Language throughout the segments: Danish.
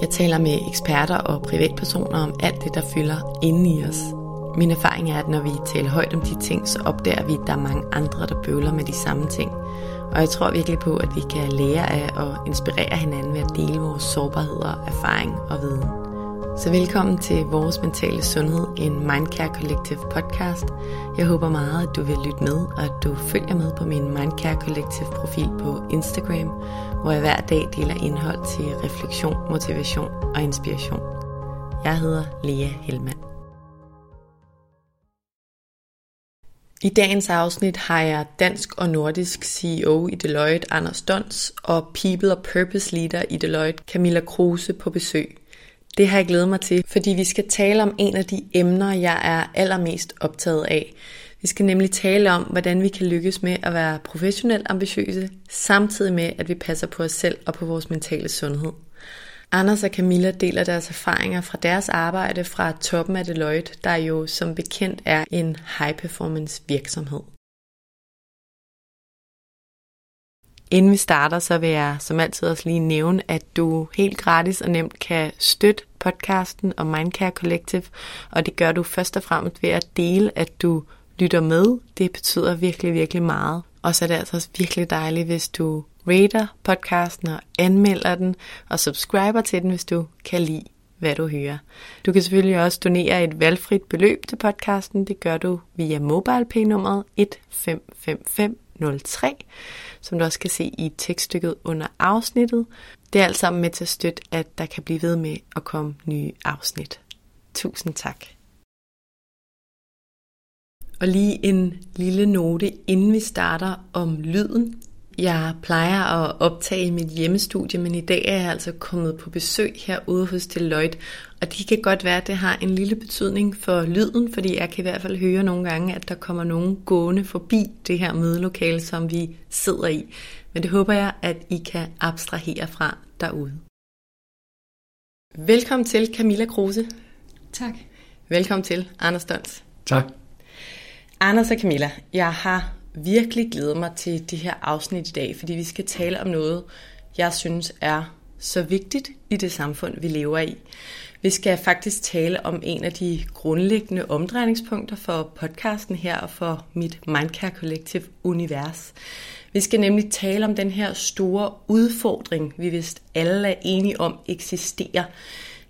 Jeg taler med eksperter og privatpersoner om alt det, der fylder inde i os. Min erfaring er, at når vi taler højt om de ting, så opdager vi, at der er mange andre, der bøvler med de samme ting. Og jeg tror virkelig på, at vi kan lære af og inspirere hinanden ved at dele vores sårbarheder, erfaring og viden. Så velkommen til Vores Mentale Sundhed, en Mindcare Collective podcast. Jeg håber meget, at du vil lytte med, og at du følger med på min Mindcare Collective profil på Instagram, hvor jeg hver dag deler indhold til refleksion, motivation og inspiration. Jeg hedder Lea Helmand. I dagens afsnit har jeg dansk og nordisk CEO i Deloitte, Anders Dons, og People og Purpose Leader i Deloitte, Camilla Kruse, på besøg. Det har jeg glædet mig til, fordi vi skal tale om en af de emner, jeg er allermest optaget af. Vi skal nemlig tale om, hvordan vi kan lykkes med at være professionelt ambitiøse, samtidig med, at vi passer på os selv og på vores mentale sundhed. Anders og Camilla deler deres erfaringer fra deres arbejde fra toppen af Deloitte, der jo som bekendt er en high-performance virksomhed. Inden vi starter, så vil jeg som altid også lige nævne, at du helt gratis og nemt kan støtte podcasten og Mindcare Collective, og det gør du først og fremmest ved at dele, at du lytter med. Det betyder virkelig, virkelig meget. Og så er det altså også virkelig dejligt, hvis du rater podcasten og anmelder den, og subscriber til den, hvis du kan lide, hvad du hører. Du kan selvfølgelig også donere et valgfrit beløb til podcasten. Det gør du via MobilePay-nummeret 1555 03, som du også kan se i tekststykket under afsnittet. Det er alt sammen med til at støtte, at der kan blive ved med at komme nye afsnit. Tusind tak. Og lige en lille note, inden vi starter om lyden. Jeg plejer at optage i mit hjemmestudie, men i dag er jeg altså kommet på besøg herude hos Deloitte, og det kan godt være, at det har en lille betydning for lyden, fordi jeg kan i hvert fald høre nogle gange, at der kommer nogen gående forbi det her mødelokale, som vi sidder i. Men det håber jeg, at I kan abstrahere fra derude. Velkommen til Camilla Kruse. Tak. Velkommen til Anders Dons. Tak. Anders og Camilla, jeg har virkelig glædet mig til det her afsnit i dag, fordi vi skal tale om noget, jeg synes er så vigtigt i det samfund, vi lever i. Vi skal faktisk tale om en af de grundlæggende omdrejningspunkter for podcasten her og for mit Mindcare Collective univers. Vi skal nemlig tale om den her store udfordring, vi vist alle er enige om eksisterer,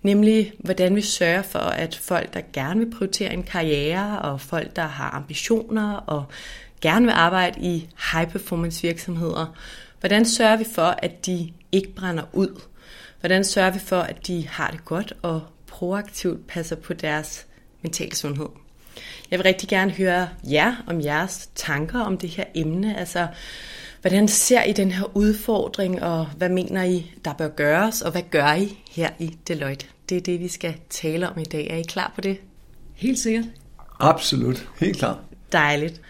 nemlig hvordan vi sørger for, at folk, der gerne vil prioritere en karriere, og folk, der har ambitioner og gerne vil arbejde i high performance virksomheder, hvordan sørger vi for, at de ikke brænder ud? Hvordan sørger vi for, at de har det godt og proaktivt passer på deres mentale sundhed? Jeg vil rigtig gerne høre jer om jeres tanker om det her emne. Altså, hvordan ser I den her udfordring, og hvad mener I, der bør gøres, og hvad gør I her i Deloitte? Det er det, vi skal tale om i dag. Er I klar på det? Helt sikkert. Absolut. Helt klar. Dejligt.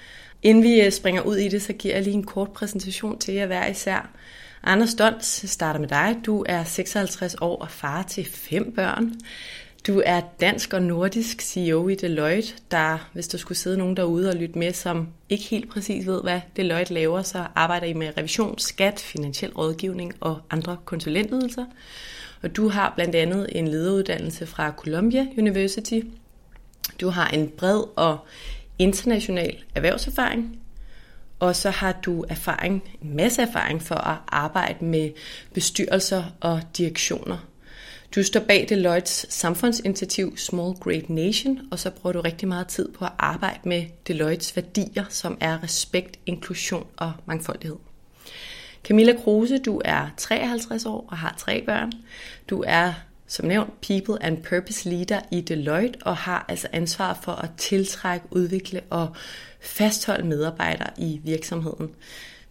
Inden vi øh, springer ud i det, så giver jeg lige en kort præsentation til jer hver især. Anders Dons starter med dig. Du er 56 år og far til fem børn. Du er dansk og nordisk CEO i Deloitte, der, hvis der skulle sidde nogen derude og lytte med, som ikke helt præcis ved, hvad Deloitte laver, så arbejder I med revision, skat, finansiel rådgivning og andre konsulentydelser. Og du har blandt andet en lederuddannelse fra Columbia University. Du har en bred og international erhvervserfaring, og så har du erfaring, en masse erfaring for at arbejde med bestyrelser og direktioner. Du står bag Deloittes samfundsinitiativ Small Great Nation, og så bruger du rigtig meget tid på at arbejde med Deloittes værdier, som er respekt, inklusion og mangfoldighed. Camilla Kruse, du er 53 år og har tre børn. Du er som nævnt People and Purpose Leader i Deloitte og har altså ansvar for at tiltrække, udvikle og fastholde medarbejdere i virksomheden.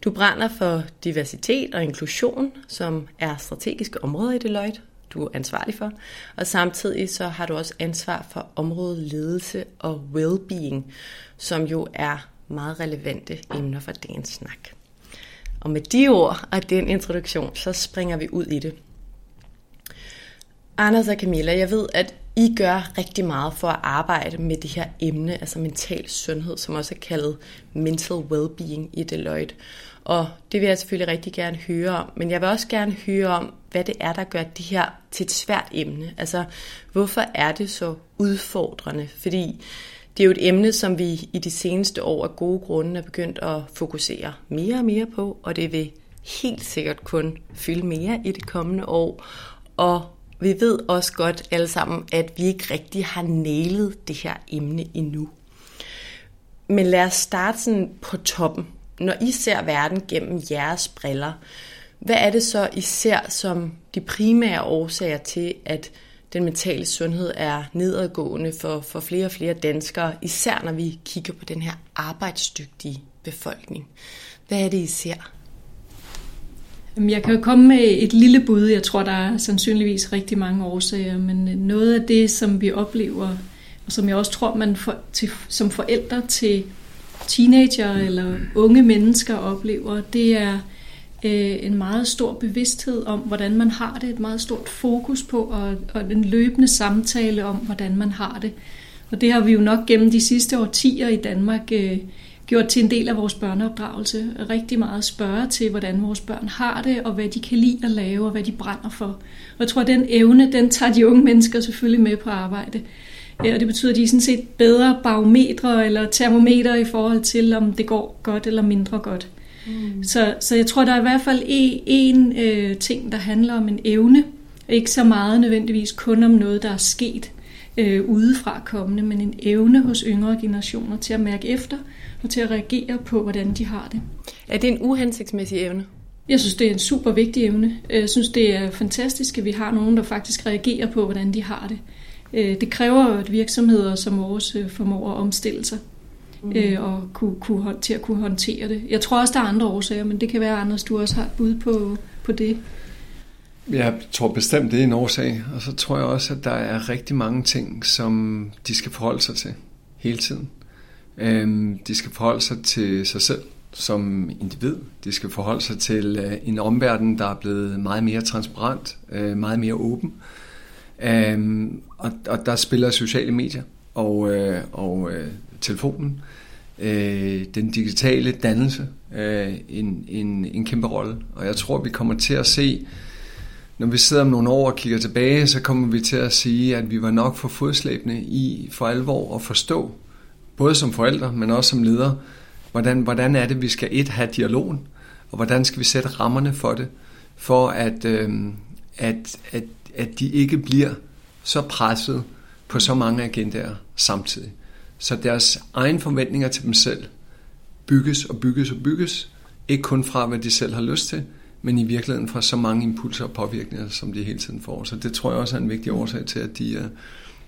Du brænder for diversitet og inklusion, som er strategiske områder i Deloitte, du er ansvarlig for. Og samtidig så har du også ansvar for området ledelse og well-being, som jo er meget relevante emner for dagens snak. Og med de ord og den introduktion, så springer vi ud i det. Anders og Camilla, jeg ved, at i gør rigtig meget for at arbejde med det her emne, altså mental sundhed, som også er kaldet mental well-being i Deloitte. Og det vil jeg selvfølgelig rigtig gerne høre om, men jeg vil også gerne høre om, hvad det er, der gør det her til et svært emne. Altså, hvorfor er det så udfordrende? Fordi det er jo et emne, som vi i de seneste år af gode grunde er begyndt at fokusere mere og mere på, og det vil helt sikkert kun fylde mere i det kommende år. Og vi ved også godt alle sammen, at vi ikke rigtig har nælet det her emne endnu. Men lad os starte sådan på toppen. Når I ser verden gennem jeres briller, hvad er det så, I ser som de primære årsager til, at den mentale sundhed er nedadgående for, for flere og flere danskere, især når vi kigger på den her arbejdsdygtige befolkning. Hvad er det, I ser? Jeg kan jo komme med et lille bud. Jeg tror, der er sandsynligvis rigtig mange årsager, men øh, noget af det, som vi oplever, og som jeg også tror, man for, til, som forældre til teenager eller unge mennesker oplever, det er øh, en meget stor bevidsthed om, hvordan man har det, et meget stort fokus på, og, og en løbende samtale om, hvordan man har det. Og det har vi jo nok gennem de sidste årtier i Danmark øh, gjort til en del af vores børneopdragelse. Rigtig meget spørge til, hvordan vores børn har det, og hvad de kan lide at lave, og hvad de brænder for. Og jeg tror, at den evne, den tager de unge mennesker selvfølgelig med på arbejde. Ja, og det betyder, at de er sådan set bedre barometre eller termometer i forhold til, om det går godt eller mindre godt. Mm. Så, så jeg tror, der er i hvert fald en, en øh, ting, der handler om en evne. Ikke så meget nødvendigvis kun om noget, der er sket øh, udefra kommende, men en evne hos yngre generationer til at mærke efter og til at reagere på, hvordan de har det. Er det en uhensigtsmæssig evne? Jeg synes, det er en super vigtig evne. Jeg synes, det er fantastisk, at vi har nogen, der faktisk reagerer på, hvordan de har det. Øh, det kræver jo, at virksomheder som vores øh, formår at omstille sig mm. Øh, og kunne, kunne, til at kunne håndtere det. Jeg tror også, der er andre årsager, men det kan være, Anders, du også har et bud på, på det. Jeg tror bestemt, det er en årsag, og så tror jeg også, at der er rigtig mange ting, som de skal forholde sig til hele tiden. Øhm, de skal forholde sig til sig selv som individ. De skal forholde sig til øh, en omverden, der er blevet meget mere transparent, øh, meget mere åben. Øhm, og, og der spiller sociale medier og, øh, og øh, telefonen, øh, den digitale dannelse, øh, en, en, en kæmpe rolle. Og jeg tror, vi kommer til at se, når vi sidder om nogle år og kigger tilbage, så kommer vi til at sige, at vi var nok for fodslæbende i for alvor at forstå, både som forældre, men også som ledere, hvordan, hvordan er det, vi skal et have dialogen, og hvordan skal vi sætte rammerne for det, for at, øh, at, at at de ikke bliver så presset på så mange agendaer samtidig. Så deres egen forventninger til dem selv bygges og bygges og bygges, ikke kun fra, hvad de selv har lyst til, men i virkeligheden fra så mange impulser og påvirkninger, som de hele tiden får. Så det tror jeg også er en vigtig årsag til, at de, øh,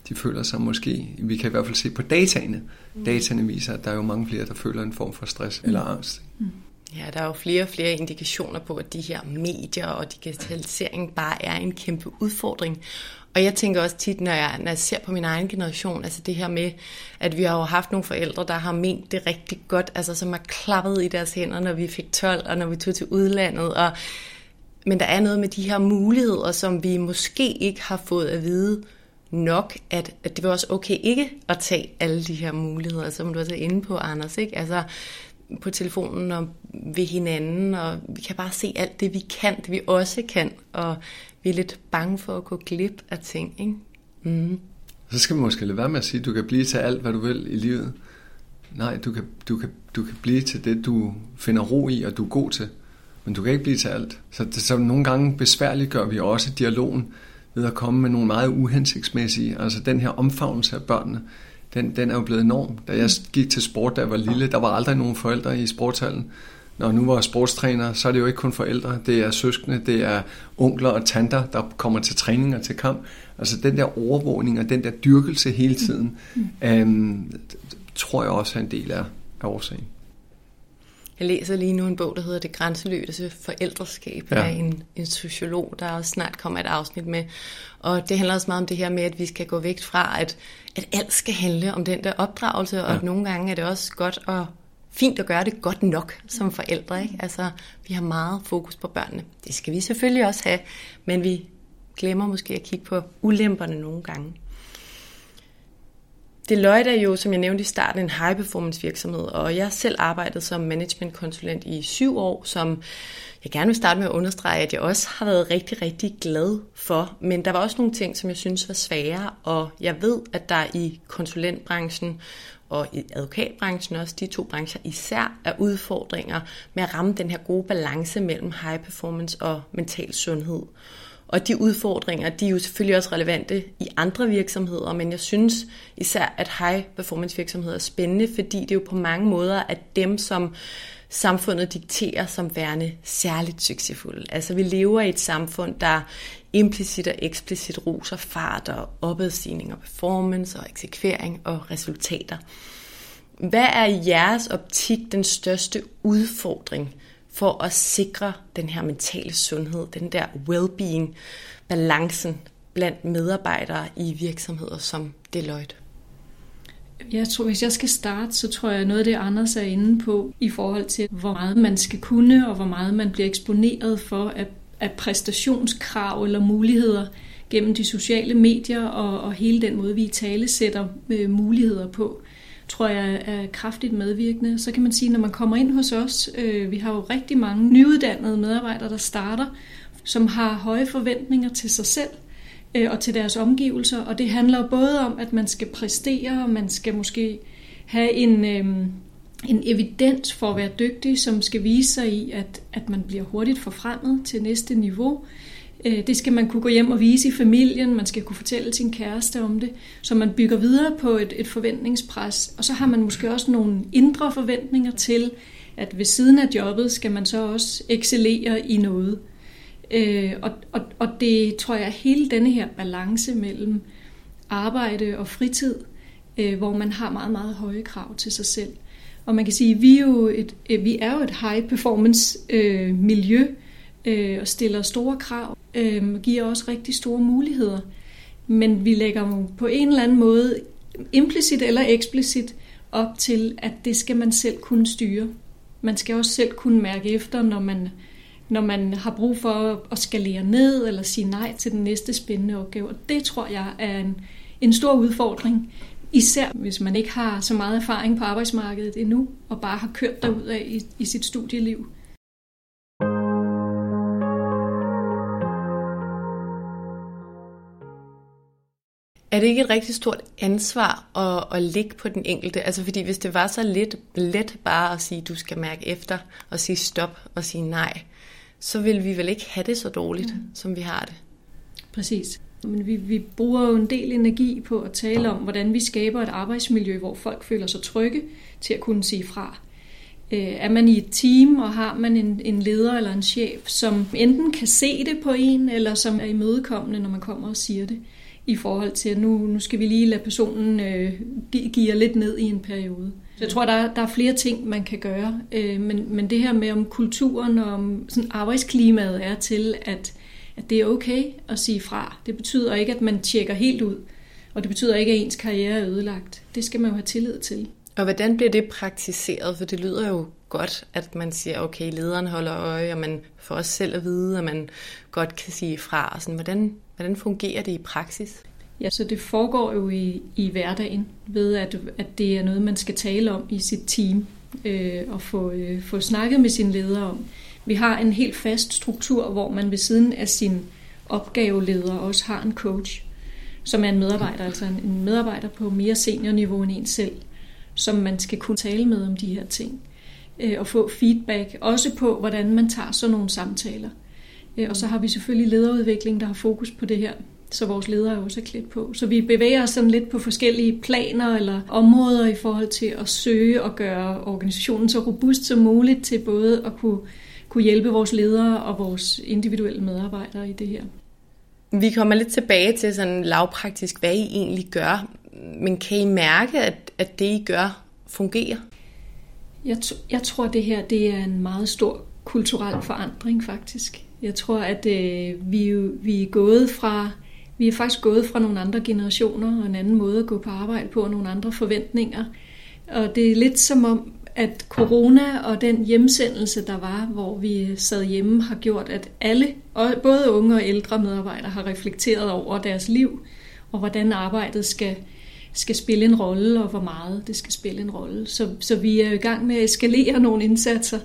de føler sig måske, vi kan i hvert fald se på dataene. Mm. Dataene viser, at der er jo mange flere, der føler en form for stress eller angst. Mm. Ja, der er jo flere og flere indikationer på, at de her medier og digitalisering bare er en kæmpe udfordring. Og jeg tænker også tit, når jeg, når jeg ser på min egen generation, altså det her med, at vi har jo haft nogle forældre, der har ment det rigtig godt, altså som har klappet i deres hænder, når vi fik 12, og når vi tog til udlandet. Og, men der er noget med de her muligheder, som vi måske ikke har fået at vide nok, at, at det var også okay ikke at tage alle de her muligheder, som du også er inde på, Anders. Ikke? Altså, på telefonen og ved hinanden, og vi kan bare se alt det, vi kan, det vi også kan, og vi er lidt bange for at gå glip af ting. Ikke? Mm. Så skal man måske lade være med at sige, at du kan blive til alt, hvad du vil i livet. Nej, du kan, du kan, du kan blive til det, du finder ro i, og du er god til. Men du kan ikke blive til alt. Så, det, så nogle gange besværliggør vi også dialogen ved at komme med nogle meget uhensigtsmæssige, altså den her omfavnelse af børnene den, den er jo blevet enorm. Da jeg gik til sport, da jeg var lille, der var aldrig nogen forældre i sportshallen. Når nu var sportstræner, så er det jo ikke kun forældre, det er søskende, det er onkler og tanter, der kommer til træning og til kamp. Altså den der overvågning og den der dyrkelse hele tiden, mm. øhm, tror jeg også er en del af, af årsagen. Jeg læser lige nu en bog, der hedder Det grænseløse forældreskab ja. af en, en sociolog, der også snart kommer et afsnit med. Og det handler også meget om det her med, at vi skal gå væk fra, at, at alt skal handle om den der opdragelse, ja. og at nogle gange er det også godt at fint at gøre det godt nok som forældre. Ikke? Altså, vi har meget fokus på børnene. Det skal vi selvfølgelig også have, men vi glemmer måske at kigge på ulemperne nogle gange. Deloitte er jo, som jeg nævnte i starten, en high performance virksomhed, og jeg har selv arbejdet som managementkonsulent i syv år, som jeg gerne vil starte med at understrege, at jeg også har været rigtig, rigtig glad for. Men der var også nogle ting, som jeg synes var svære, og jeg ved, at der i konsulentbranchen og i advokatbranchen også, de to brancher især, er udfordringer med at ramme den her gode balance mellem high performance og mental sundhed. Og de udfordringer, de er jo selvfølgelig også relevante i andre virksomheder, men jeg synes især, at high performance virksomheder er spændende, fordi det jo på mange måder er dem, som samfundet dikterer som værende særligt succesfulde. Altså vi lever i et samfund, der implicit og eksplicit roser fart og opadstigning og performance og eksekvering og resultater. Hvad er i jeres optik den største udfordring for at sikre den her mentale sundhed, den der well-being, balancen blandt medarbejdere i virksomheder som Deloitte? Jeg tror, hvis jeg skal starte, så tror jeg noget af det, Anders er inde på, i forhold til, hvor meget man skal kunne, og hvor meget man bliver eksponeret for af, af præstationskrav eller muligheder gennem de sociale medier, og, og hele den måde, vi tale sætter øh, muligheder på tror jeg er kraftigt medvirkende. Så kan man sige, når man kommer ind hos os, øh, vi har jo rigtig mange nyuddannede medarbejdere, der starter, som har høje forventninger til sig selv øh, og til deres omgivelser, og det handler både om, at man skal præstere, og man skal måske have en, øh, en evidens for at være dygtig, som skal vise sig i, at, at man bliver hurtigt forfremmet til næste niveau, Øh, det skal man kunne gå hjem og vise i familien, man skal kunne fortælle sin kæreste om det, så man bygger videre på et, et forventningspres. Og så har man måske også nogle indre forventninger til, at ved siden af jobbet skal man så også excellere i noget. Øh, og, og, og det tror jeg er hele denne her balance mellem arbejde og fritid, øh, hvor man har meget, meget høje krav til sig selv. Og man kan sige, at vi er jo et, øh, vi er jo et high performance øh, miljø, øh, øh, og stiller store krav, øh, giver også rigtig store muligheder. Men vi lægger jo på en eller anden måde, implicit eller eksplicit, op til, at det skal man selv kunne styre. Man skal også selv kunne mærke efter, når man, når man har brug for at skalere ned eller sige nej til den næste spændende opgave. Og det tror jeg er en, en stor udfordring, især hvis man ikke har så meget erfaring på arbejdsmarkedet endnu, og bare har kørt derud af i, i sit studieliv. Er det ikke et rigtig stort ansvar at, at ligge på den enkelte? Altså fordi hvis det var så let, let bare at sige, du skal mærke efter, og sige stop og sige nej, så vil vi vel ikke have det så dårligt, mm. som vi har det. Præcis. Men vi, vi bruger jo en del energi på at tale om, hvordan vi skaber et arbejdsmiljø, hvor folk føler sig trygge til at kunne sige fra. Øh, er man i et team, og har man en, en leder eller en chef, som enten kan se det på en, eller som er imødekommende, når man kommer og siger det, i forhold til, at nu, nu skal vi lige lade personen øh, give lidt ned i en periode. Så jeg tror, der er, der er flere ting, man kan gøre, øh, men, men det her med om kulturen og om sådan arbejdsklimaet er til, at, at det er okay at sige fra. Det betyder ikke, at man tjekker helt ud, og det betyder ikke, at ens karriere er ødelagt. Det skal man jo have tillid til. Og hvordan bliver det praktiseret? For det lyder jo godt, at man siger, okay, lederen holder øje, og man får også selv at vide, at man godt kan sige fra. Sådan, hvordan, hvordan fungerer det i praksis? Ja, så det foregår jo i, i hverdagen ved, at, at det er noget, man skal tale om i sit team øh, og få, øh, få snakket med sin leder om. Vi har en helt fast struktur, hvor man ved siden af sin opgaveleder også har en coach, som er en medarbejder, altså en, en medarbejder på mere seniorniveau end en selv, som man skal kunne tale med om de her ting øh, og få feedback, også på, hvordan man tager sådan nogle samtaler. Øh, og så har vi selvfølgelig lederudvikling, der har fokus på det her, så vores ledere er også klædt på. Så vi bevæger os sådan lidt på forskellige planer eller områder i forhold til at søge og gøre organisationen så robust som muligt til både at kunne, kunne hjælpe vores ledere og vores individuelle medarbejdere i det her. Vi kommer lidt tilbage til sådan lavpraktisk, hvad I egentlig gør. Men kan I mærke, at, at det I gør fungerer? Jeg, jeg tror, det her det er en meget stor kulturel forandring faktisk. Jeg tror, at øh, vi, vi er gået fra vi er faktisk gået fra nogle andre generationer og en anden måde at gå på arbejde på og nogle andre forventninger. Og det er lidt som om, at corona og den hjemsendelse, der var, hvor vi sad hjemme, har gjort, at alle, både unge og ældre medarbejdere, har reflekteret over deres liv og hvordan arbejdet skal, skal spille en rolle, og hvor meget det skal spille en rolle. Så, så vi er i gang med at eskalere nogle indsatser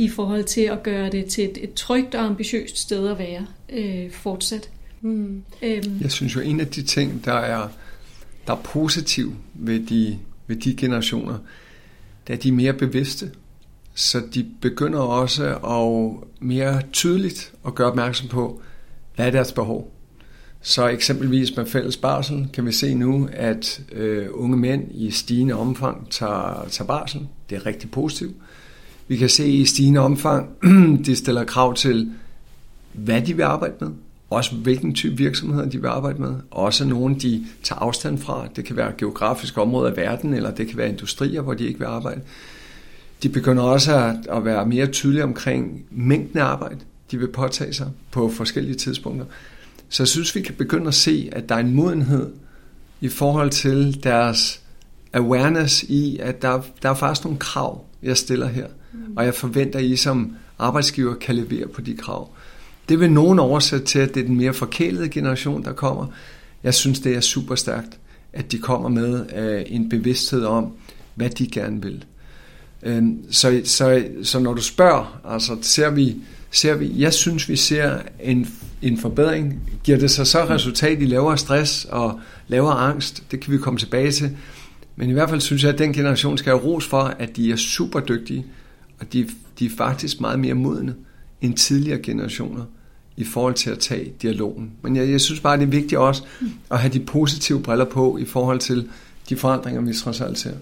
i forhold til at gøre det til et, et trygt og ambitiøst sted at være øh, fortsat. Mm. Øhm. Jeg synes jo, en af de ting, der er, der er positiv ved de, ved de generationer, det er, de er mere bevidste. Så de begynder også at mere tydeligt at gøre opmærksom på, hvad er deres behov. Så eksempelvis med fælles barsel kan vi se nu, at øh, unge mænd i stigende omfang tager, tager barsel. Det er rigtig positivt. Vi kan se i stigende omfang, de stiller krav til, hvad de vil arbejde med. Også hvilken type virksomheder de vil arbejde med. Også nogle, de tager afstand fra. Det kan være geografiske områder af verden, eller det kan være industrier, hvor de ikke vil arbejde. De begynder også at, at være mere tydelige omkring mængden af arbejde, de vil påtage sig på forskellige tidspunkter. Så jeg synes, vi kan begynde at se, at der er en modenhed i forhold til deres awareness i, at der, der er faktisk nogle krav, jeg stiller her. Mm. Og jeg forventer, at I som arbejdsgiver kan levere på de krav. Det vil nogen oversætte til, at det er den mere forkælede generation, der kommer. Jeg synes, det er super stærkt, at de kommer med øh, en bevidsthed om, hvad de gerne vil. Øh, så, så, så når du spørger, altså ser vi, ser vi, jeg synes, vi ser en, en forbedring. Giver det sig så resultat i lavere stress og lavere angst? Det kan vi komme tilbage til. Men i hvert fald synes jeg, at den generation skal have ros for, at de er super dygtige, og de, de er faktisk meget mere modne end tidligere generationer i forhold til at tage dialogen. Men jeg, jeg synes bare, det er vigtigt også at have de positive briller på i forhold til de forandringer, vi trods alt ser.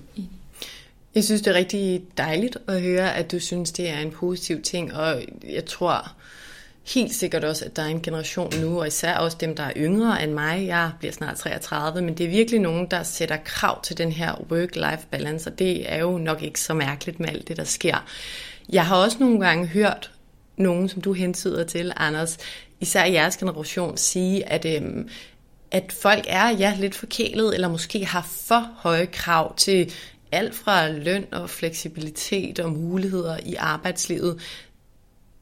Jeg synes, det er rigtig dejligt at høre, at du synes, det er en positiv ting, og jeg tror helt sikkert også, at der er en generation nu, og især også dem, der er yngre end mig. Jeg bliver snart 33, men det er virkelig nogen, der sætter krav til den her work-life balance, og det er jo nok ikke så mærkeligt med alt det, der sker. Jeg har også nogle gange hørt nogen, som du hentyder til, Anders, især i jeres generation, sige, at, øhm, at folk er ja, lidt forkælet, eller måske har for høje krav til alt fra løn og fleksibilitet og muligheder i arbejdslivet.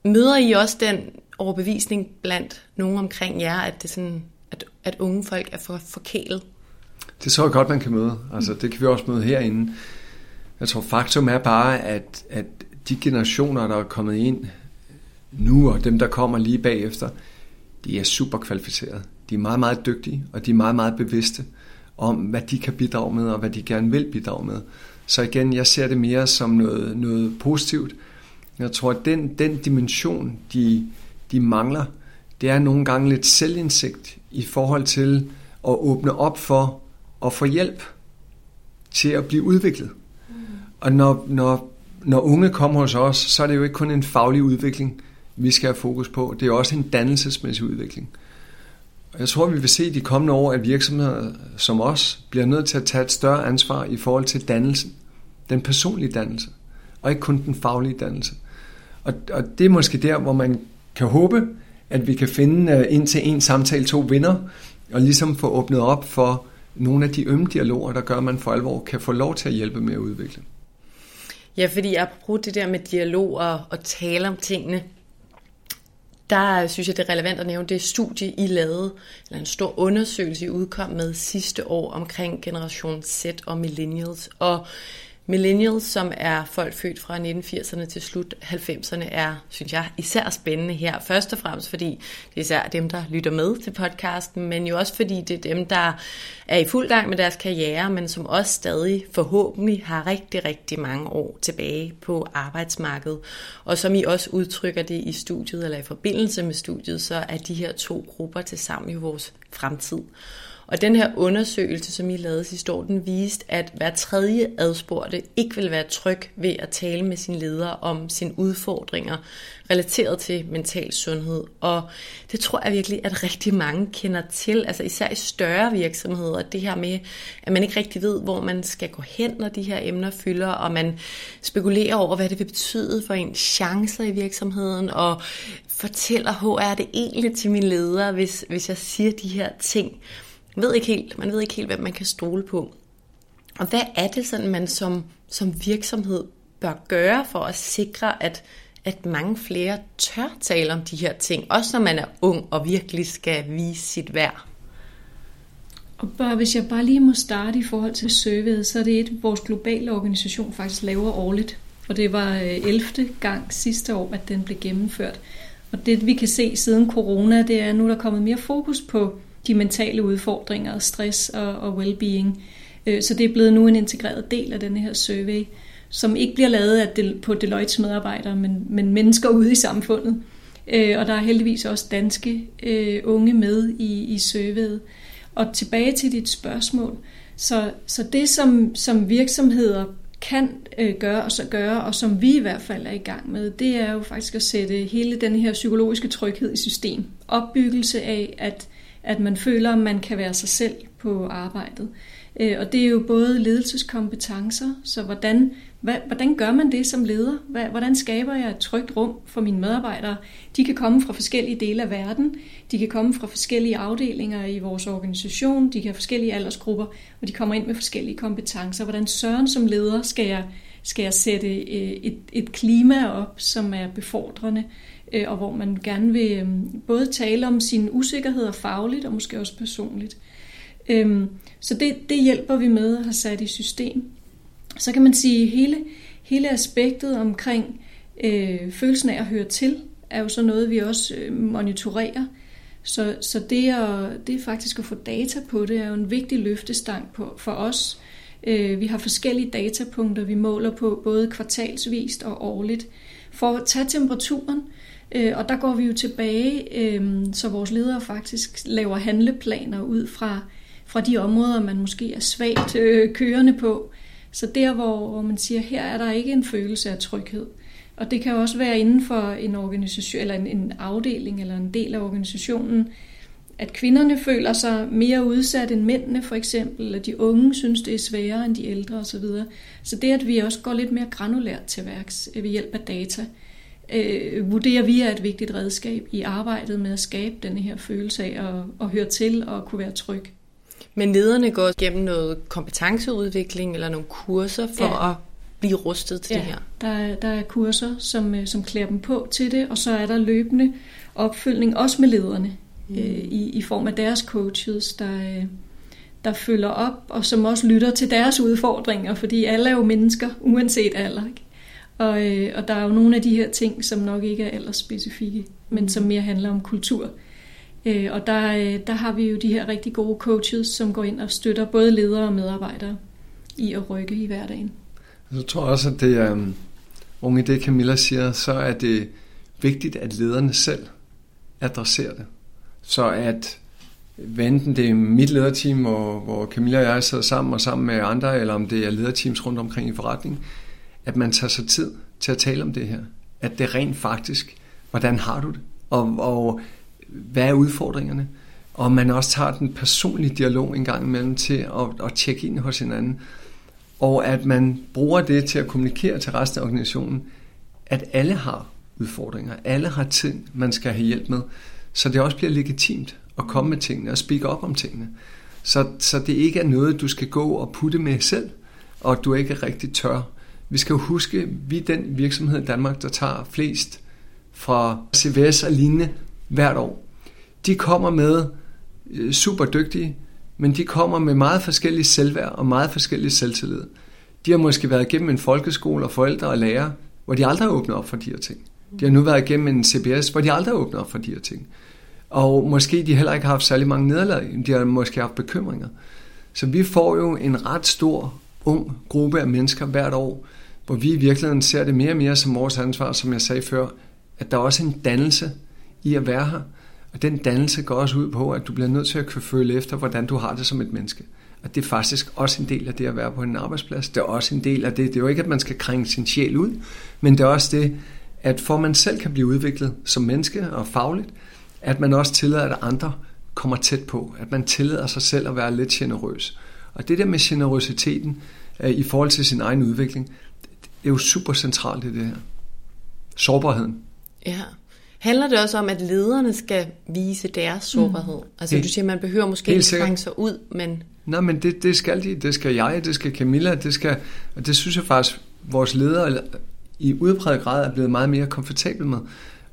Møder I også den overbevisning blandt nogen omkring jer, at, det sådan, at, at unge folk er for forkælet? Det tror jeg godt, man kan møde. Altså, det kan vi også møde herinde. Jeg tror, faktum er bare, at, at de generationer, der er kommet ind nu, og dem, der kommer lige bagefter, de er super kvalificerede. De er meget, meget dygtige, og de er meget, meget bevidste om, hvad de kan bidrage med, og hvad de gerne vil bidrage med. Så igen, jeg ser det mere som noget, noget positivt. Jeg tror, at den, den dimension, de, de mangler, det er nogle gange lidt selvindsigt i forhold til at åbne op for at få hjælp til at blive udviklet. Mm. Og når, når, når unge kommer hos os, så er det jo ikke kun en faglig udvikling, vi skal have fokus på. Det er også en dannelsesmæssig udvikling. Og jeg tror, vi vil se i de kommende år, at virksomheder som os bliver nødt til at tage et større ansvar i forhold til dannelsen. Den personlige dannelse, og ikke kun den faglige dannelse. Og, og det er måske der, hvor man kan håbe, at vi kan finde øh, ind til en samtale to vinder, og ligesom få åbnet op for nogle af de ømme dialoger, der gør, at man for alvor kan få lov til at hjælpe med at udvikle. Ja, fordi apropos det der med dialog og, og tale om tingene, der synes jeg, det er relevant at nævne det studie, I lavede, eller en stor undersøgelse, I udkom med sidste år omkring generation Z og millennials. Og Millennials, som er folk født fra 1980'erne til slut 90'erne, er, synes jeg, især spændende her. Først og fremmest, fordi det er især dem, der lytter med til podcasten, men jo også fordi det er dem, der er i fuld gang med deres karriere, men som også stadig forhåbentlig har rigtig, rigtig mange år tilbage på arbejdsmarkedet. Og som I også udtrykker det i studiet, eller i forbindelse med studiet, så er de her to grupper til sammen jo vores fremtid. Og den her undersøgelse, som I lavede sidste år, den viste, at hver tredje adspurgte ikke vil være tryg ved at tale med sin leder om sine udfordringer relateret til mental sundhed. Og det tror jeg virkelig, at rigtig mange kender til, altså især i større virksomheder, det her med, at man ikke rigtig ved, hvor man skal gå hen, når de her emner fylder, og man spekulerer over, hvad det vil betyde for en chancer i virksomheden, og fortæller, HR det egentlig til min leder, hvis, hvis jeg siger de her ting. Ved ikke helt, man ved ikke helt, hvad man kan stole på. Og hvad er det sådan, man som, som virksomhed bør gøre for at sikre, at, at mange flere tør tale om de her ting, også når man er ung og virkelig skal vise sit værd? Og bare, hvis jeg bare lige må starte i forhold til surveyet, så er det et, vores globale organisation faktisk laver årligt. Og det var øh, 11. Gang sidste år, at den blev gennemført. Og det vi kan se siden corona, det er, at nu er der kommet mere fokus på de mentale udfordringer, stress og, og well-being. Øh, så det er blevet nu en integreret del af denne her survey, som ikke bliver lavet af Del, på Deloittes medarbejdere, men, men mennesker ude i samfundet. Øh, og der er heldigvis også danske uh, unge med i, i surveyet. Og tilbage til dit spørgsmål. Så, så det, som, som virksomheder kan øh, gøre og så gøre, og som vi i hvert fald er i gang med, det er jo faktisk at sætte hele den her psykologiske tryghed i system. Opbyggelse af, at, at man føler, at man kan være sig selv på arbejdet. Øh, og det er jo både ledelseskompetencer, så hvordan hvordan gør man det som leder? Hvordan skaber jeg et trygt rum for mine medarbejdere? De kan komme fra forskellige dele af verden, de kan komme fra forskellige afdelinger i vores organisation, de kan have forskellige aldersgrupper, og de kommer ind med forskellige kompetencer. Hvordan søren som leder skal jeg, skal jeg sætte øh, et, et klima op, som er befordrende, øh, og hvor man gerne vil øh, både tale om sine usikkerheder fagligt og måske også personligt. Øh, så det, det hjælper vi med at have sat i system. Så kan man sige, at hele, hele aspektet omkring øh, følelsen af at høre til, er jo så noget, vi også øh, monitorerer. Så, så det, at, det er faktisk at få data på det, er jo en vigtig løftestang på, for os. Øh, vi har forskellige datapunkter, vi måler på både kvartalsvist og årligt, for at tage temperaturen. Øh, og der går vi jo tilbage, øh, så vores ledere faktisk laver handleplaner ud fra, fra de områder, man måske er svagt øh, kørende på. Så der, hvor, hvor man siger, her er der ikke en følelse af tryghed. Og det kan også være inden for en organisation, eller en, en afdeling, eller en del af organisationen, at kvinderne føler sig mere udsat end mændene for eksempel, eller de unge synes, det er sværere end de ældre osv. Så det, at vi også går lidt mere granulært til værks øh, ved hjælp af data, øh, vurderer vi er et vigtigt redskab i arbejdet med at skabe denne her følelse af at, at høre til og kunne være tryg. Men lederne går gennem noget kompetenceudvikling eller nogle kurser for ja. at blive rustet til ja, det her? Der, der er kurser, som, øh, som klæder dem på til det, og så er der løbende opfølgning, også med lederne, mm. øh, i, i form af deres coaches, der, øh, der følger op, og som også lytter til deres udfordringer, fordi alle er jo mennesker, uanset alder. Ikke? Og, øh, og der er jo nogle af de her ting, som nok ikke er aldersspecifikke, men mm. som mere handler om kultur. Øh, og der, øh, der har vi jo de her rigtig gode coaches, som går ind og støtter både ledere og medarbejdere i at rykke i hverdagen. Jeg tror også, at det er, um, unge det Camilla siger, så er det vigtigt, at lederne selv adresserer det. Så at hvad enten det er mit lederteam, hvor, hvor Camilla og jeg sidder sammen og sammen med andre, eller om det er lederteams rundt omkring i forretningen, at man tager sig tid til at tale om det her. At det rent faktisk, hvordan har du det? Og, og hvad er udfordringerne? Og man også tager den personlige dialog en gang imellem til at, at tjekke ind hos hinanden. Og at man bruger det til at kommunikere til resten af organisationen, at alle har udfordringer, alle har ting, man skal have hjælp med, så det også bliver legitimt at komme med tingene og speak op om tingene. Så, så det ikke er noget, du skal gå og putte med selv, og du ikke rigtig tør. Vi skal jo huske, vi er den virksomhed i Danmark, der tager flest fra CVS og lignende hvert år. De kommer med øh, super dygtige, men de kommer med meget forskellige selvværd og meget forskellige selvtillid. De har måske været igennem en folkeskole og forældre og lærere, hvor de aldrig har åbnet op for de her ting. De har nu været igennem en CBS, hvor de aldrig har åbnet op for de her ting. Og måske de heller ikke har haft særlig mange nederlag, de har måske haft bekymringer. Så vi får jo en ret stor, ung gruppe af mennesker hvert år, hvor vi i virkeligheden ser det mere og mere som vores ansvar, som jeg sagde før, at der er også en dannelse i at være her. Og den dannelse går også ud på, at du bliver nødt til at kunne føle efter, hvordan du har det som et menneske. Og det er faktisk også en del af det at være på en arbejdsplads. Det er også en del af det. Det er jo ikke, at man skal krænge sin sjæl ud, men det er også det, at for man selv kan blive udviklet som menneske og fagligt, at man også tillader, at andre kommer tæt på. At man tillader sig selv at være lidt generøs. Og det der med generøsiteten øh, i forhold til sin egen udvikling, det er jo super centralt i det her. Sårbarheden. Ja. Handler det også om, at lederne skal vise deres sårbarhed? Mm. Altså du siger, man behøver måske ikke trænge sig ud, men... Nej, men det, det skal de. Det skal jeg, det skal Camilla, det skal... Og det synes jeg faktisk, vores ledere i udbredt grad er blevet meget mere komfortabel med.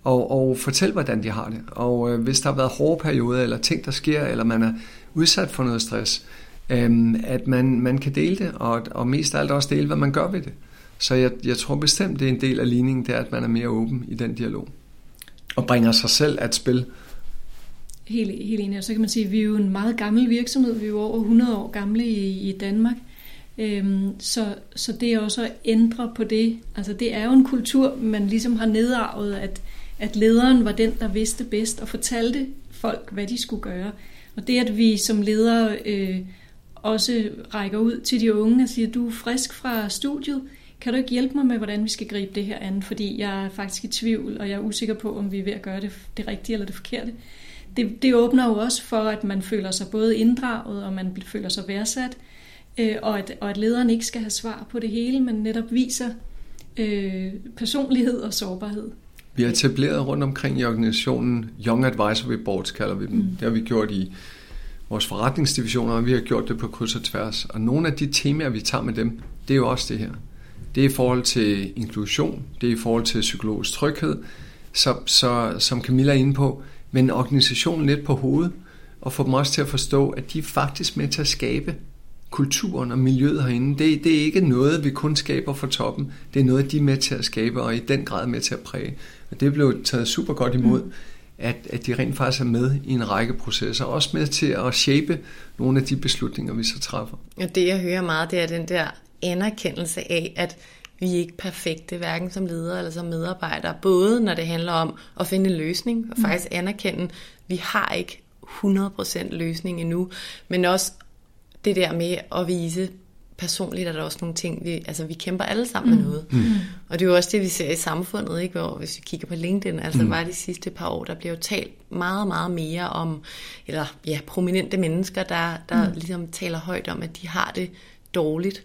Og, og fortæl, hvordan de har det. Og øh, hvis der har været hårde perioder, eller ting, der sker, eller man er udsat for noget stress, øh, øhm, at man, man kan dele det, og, og mest af alt også dele, hvad man gør ved det. Så jeg, jeg tror bestemt, det er en del af ligningen, det er, at man er mere åben i den dialog. Og bringer sig selv at spil. Helt, helt enig. Og så kan man sige, at vi er jo en meget gammel virksomhed. Vi er jo over 100 år gamle i, i Danmark. Øhm, så, så det er også at ændre på det. Altså det er jo en kultur, man ligesom har nedarvet, at, at lederen var den, der vidste bedst og fortalte folk, hvad de skulle gøre. Og det, at vi som ledere øh, også rækker ud til de unge og siger, du er frisk fra studiet, kan du ikke hjælpe mig med, hvordan vi skal gribe det her an? Fordi jeg er faktisk i tvivl, og jeg er usikker på, om vi er ved at gøre det, det rigtige eller det forkerte. Det, det åbner jo også for, at man føler sig både inddraget, og man føler sig værdsat, øh, og, at, og at lederen ikke skal have svar på det hele, men netop viser øh, personlighed og sårbarhed. Vi har etableret rundt omkring i organisationen Young Advisory Boards, kalder vi dem. Mm. Det har vi gjort i vores forretningsdivisioner, og vi har gjort det på kryds og tværs. Og nogle af de temaer, vi tager med dem, det er jo også det her. Det er i forhold til inklusion, det er i forhold til psykologisk tryghed, så, så, som Camilla er inde på, men organisationen lidt på hovedet, og få dem også til at forstå, at de er faktisk med til at skabe kulturen og miljøet herinde. Det, det er ikke noget, vi kun skaber fra toppen. Det er noget, de er med til at skabe, og i den grad med til at præge. Og det blev taget super godt imod, mm at, at de rent faktisk er med i en række processer, også med til at shape nogle af de beslutninger, vi så træffer. Og det, jeg hører meget, det er den der anerkendelse af, at vi er ikke perfekte, hverken som ledere eller som medarbejdere. Både når det handler om at finde en løsning, og mm. faktisk anerkende, at vi har ikke 100% løsning endnu, men også det der med at vise personligt, er der også nogle ting, vi, altså vi kæmper alle sammen mm. med noget. Mm. Og det er jo også det, vi ser i samfundet, ikke? Hvor, hvis vi kigger på LinkedIn, altså mm. bare de sidste par år, der bliver jo talt meget, meget mere om, eller ja, prominente mennesker, der, der mm. ligesom taler højt om, at de har det dårligt.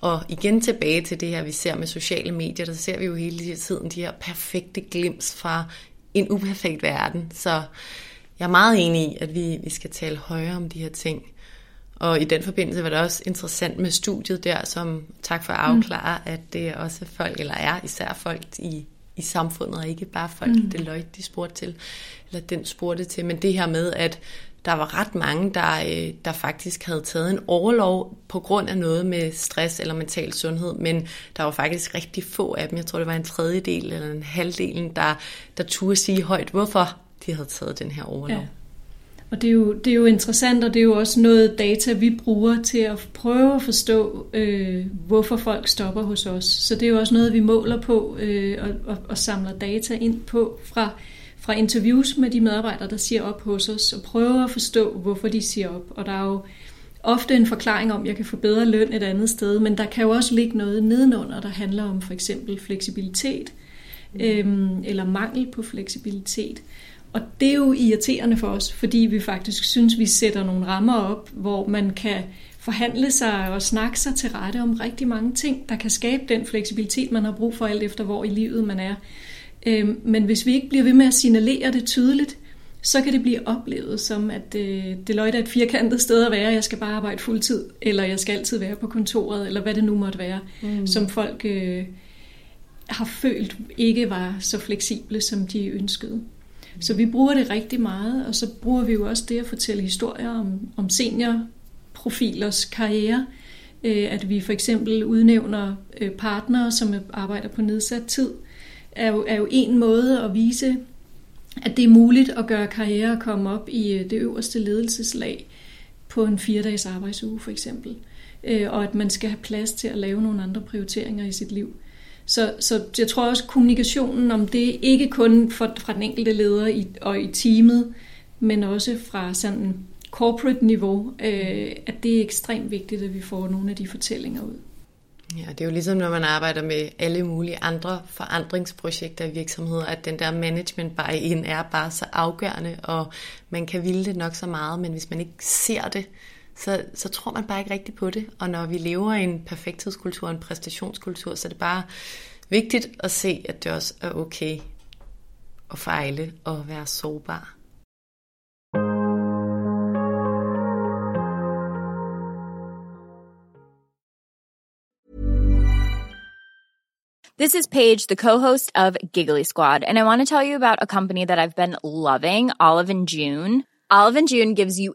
Og igen tilbage til det her, vi ser med sociale medier, der ser vi jo hele tiden de her perfekte glims fra en uperfekt verden. Så jeg er meget enig i, at vi, vi skal tale højere om de her ting. Og i den forbindelse var det også interessant med studiet der, som tak for at afklare, mm. at det er også folk, eller er især folk i, i samfundet, og ikke bare folk, mm. Deloitte de spurgte til, eller den spurgte til, men det her med, at der var ret mange, der, øh, der faktisk havde taget en overlov på grund af noget med stress eller mental sundhed, men der var faktisk rigtig få af dem, jeg tror det var en tredjedel eller en halvdelen, der, der turde sige højt, hvorfor de havde taget den her overlov. Ja. Og det er, jo, det er jo interessant, og det er jo også noget data, vi bruger til at prøve at forstå, øh, hvorfor folk stopper hos os. Så det er jo også noget, vi måler på øh, og, og, og samler data ind på fra fra interviews med de medarbejdere, der siger op hos os, og prøver at forstå, hvorfor de siger op. Og der er jo ofte en forklaring om, at jeg kan få bedre løn et andet sted, men der kan jo også ligge noget nedenunder, der handler om for eksempel fleksibilitet, øhm, eller mangel på fleksibilitet. Og det er jo irriterende for os, fordi vi faktisk synes, vi sætter nogle rammer op, hvor man kan forhandle sig og snakke sig til rette om rigtig mange ting, der kan skabe den fleksibilitet, man har brug for alt efter, hvor i livet man er. Øh, men hvis vi ikke bliver ved med at signalere det tydeligt, så kan det blive oplevet som, at øh, Deloitte er et firkantet sted at være, jeg skal bare arbejde fuldtid, eller jeg skal altid være på kontoret, eller hvad det nu måtte være, mm. som folk øh, har følt ikke var så fleksible, som de ønskede. Så vi bruger det rigtig meget, og så bruger vi jo også det at fortælle historier om, om seniorprofilers karriere, øh, at vi for eksempel udnævner øh, partnere, som arbejder på nedsat tid, er jo, er jo en måde at vise, at det er muligt at gøre karriere og komme op i øh, det øverste ledelseslag på en fire-dages arbejdsuge for eksempel. Og at man skal have plads til at lave nogle andre prioriteringer i sit liv. Så, så jeg tror også, at kommunikationen om det, ikke kun for, fra den enkelte leder i, og i teamet, men også fra sådan corporate niveau, øh, at det er ekstremt vigtigt, at vi får nogle af de fortællinger ud. Ja, det er jo ligesom, når man arbejder med alle mulige andre forandringsprojekter i virksomheder, at den der management bare in er bare så afgørende, og man kan ville det nok så meget, men hvis man ikke ser det, så, så tror man bare ikke rigtigt på det. Og når vi lever i en perfekthedskultur, en præstationskultur, så er det bare vigtigt at se, at det også er okay at fejle og være sårbar. This is Paige, the co-host of Giggly Squad, and I want to tell you about a company that I've been loving, Olive and June. Olive and June gives you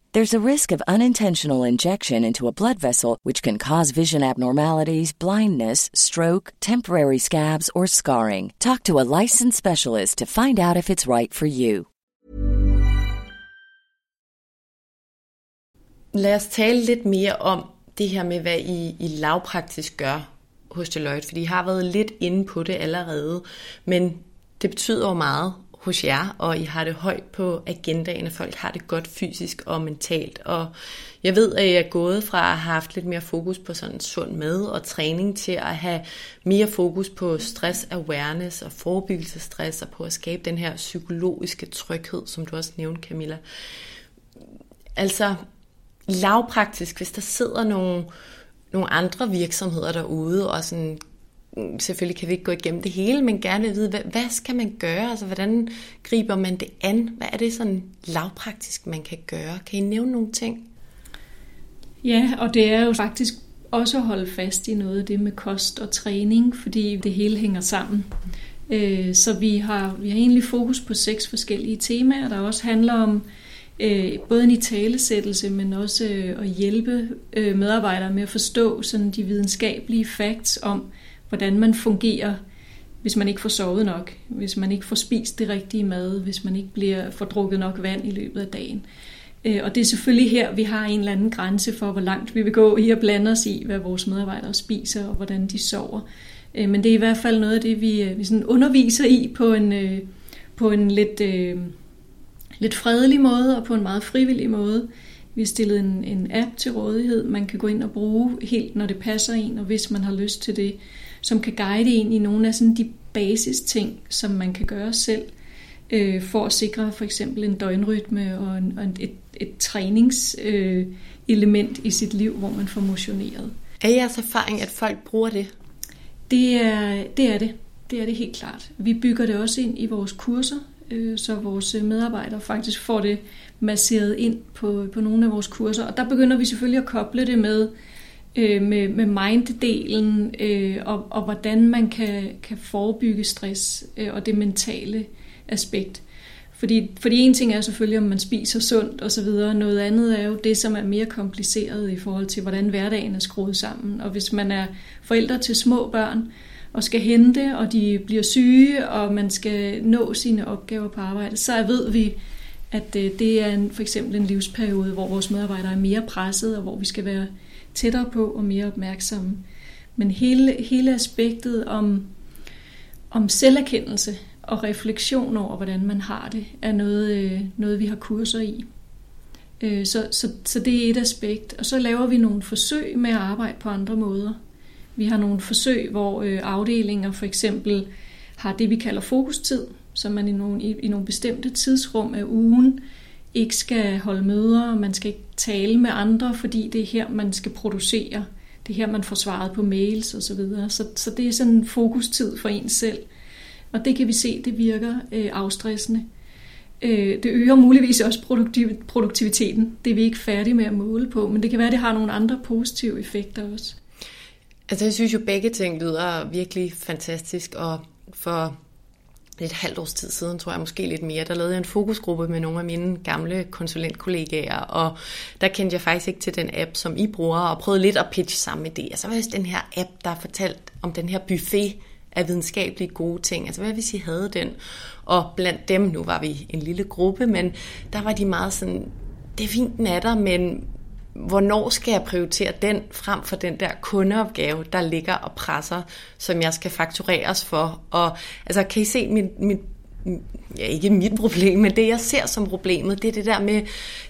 There's a risk of unintentional injection into a blood vessel, which can cause vision abnormalities, blindness, stroke, temporary scabs, or scarring. Talk to a licensed specialist to find out if it's right for you. Lad os tale lidt mere om det her med, hvad I, I lavpraktisk gør hos Deloitte, fordi I har været lidt inde på det allerede, men det betyder jo meget hos jer, og I har det højt på agendaen, at folk har det godt fysisk og mentalt. Og jeg ved, at I er gået fra at have haft lidt mere fokus på sådan sund mad og træning til at have mere fokus på stress awareness og forebyggelse af stress og på at skabe den her psykologiske tryghed, som du også nævnte, Camilla. Altså, lavpraktisk, hvis der sidder nogle, nogle andre virksomheder derude og sådan Mm, selvfølgelig kan vi ikke gå igennem det hele, men gerne vil vide, hvad, hvad skal man gøre? Altså, hvordan griber man det an? Hvad er det sådan lavpraktisk, man kan gøre? Kan I nævne nogle ting? Ja, og det er jo faktisk også at holde fast i noget af det med kost og træning, fordi det hele hænger sammen. Øh, så vi har, vi har egentlig fokus på seks forskellige temaer, der også handler om øh, både en italesættelse, men også øh, at hjælpe øh, medarbejdere med at forstå sådan de videnskabelige facts om, hvordan man fungerer, hvis man ikke får sovet nok, hvis man ikke får spist det rigtige mad, hvis man ikke bliver får drukket nok vand i løbet af dagen. Øh, og det er selvfølgelig her, vi har en eller anden grænse for, hvor langt vi vil gå i at blande os i, hvad vores medarbejdere spiser og hvordan de sover. Øh, men det er i hvert fald noget af det, vi, øh, vi sådan underviser i på en, på en lidt, lidt fredelig måde og på en meget frivillig måde. Vi har stillet en, en app til rådighed, man kan gå ind og bruge helt, når det passer en, og hvis man har lyst til det som kan guide en i nogle af sådan de basis ting, som man kan gøre selv, øh, for at sikre for eksempel en døgnrytme og, en, og et, et træningselement øh, i sit liv, hvor man får motioneret. Er jeres erfaring, at folk bruger det? Det er det. Er det. Det er det helt klart. Vi bygger det også ind i vores kurser, øh, så vores medarbejdere faktisk får det masseret ind på, på nogle af vores kurser. Og der begynder vi selvfølgelig at koble det med øh, med, med mind-delen, øh, og, og hvordan man kan, kan forebygge stress øh, og det mentale aspekt. Fordi, fordi en ting er selvfølgelig, om man spiser sundt og så videre. Noget andet er jo det, som er mere kompliceret i forhold til, hvordan hverdagen er skruet sammen. Og hvis man er forældre til små børn, og skal hente, og de bliver syge, og man skal nå sine opgaver på arbejde, så ved vi, At øh, det er en, for eksempel en livsperiode, hvor vores medarbejdere er mere presset, og hvor vi skal være tættere på og mere opmærksomme. Men hele, hele aspektet om, om selverkendelse og refleksion over, hvordan man har det, er noget, øh, noget vi har kurser i. Øh, så, så, så det er et aspekt. Og så laver vi nogle forsøg med at arbejde på andre måder. Vi har nogle forsøg, hvor øh, afdelinger for eksempel har det, vi kalder fokustid, så man i nogle, i, i nogle bestemte tidsrum af ugen ikke skal holde møder, man skal ikke tale med andre, fordi det er her, man skal producere. Det er her, man får svaret på mails osv. Så, videre. så, så det er sådan en fokustid for en selv. Og det kan vi se, det virker øh, afstressende. Øh, det øger muligvis også produktiv, produktiviteten. Det er vi ikke færdige med at måle på, men det kan være, det har nogle andre positive effekter også. Altså jeg synes jo, begge ting lyder virkelig fantastisk, og for det er et halvt års tid siden, tror jeg måske lidt mere, der lavede jeg en fokusgruppe med nogle af mine gamle konsulentkollegaer, og der kendte jeg faktisk ikke til den app, som I bruger, og prøvede lidt at pitche sammen med det. Og så var det den her app, der fortalt om den her buffet af videnskabelige gode ting. Altså hvad hvis I havde den? Og blandt dem, nu var vi en lille gruppe, men der var de meget sådan, det er fint, den er der, men hvornår skal jeg prioritere den frem for den der kundeopgave, der ligger og presser, som jeg skal faktureres for. Og altså, kan I se mit, mit ja, ikke mit problem, men det jeg ser som problemet, det er det der med,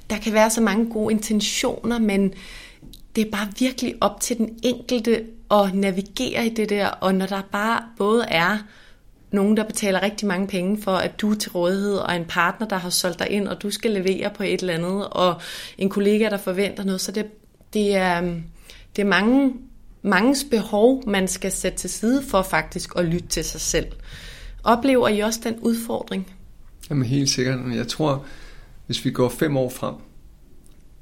der kan være så mange gode intentioner, men det er bare virkelig op til den enkelte at navigere i det der, og når der bare både er nogen, der betaler rigtig mange penge for, at du er til rådighed, og en partner, der har solgt dig ind, og du skal levere på et eller andet, og en kollega, der forventer noget. Så det, det, er, øhm, det er mange, manges behov, man skal sætte til side for faktisk at lytte til sig selv. Oplever I også den udfordring? Jamen helt sikkert. Jeg tror, hvis vi går fem år frem,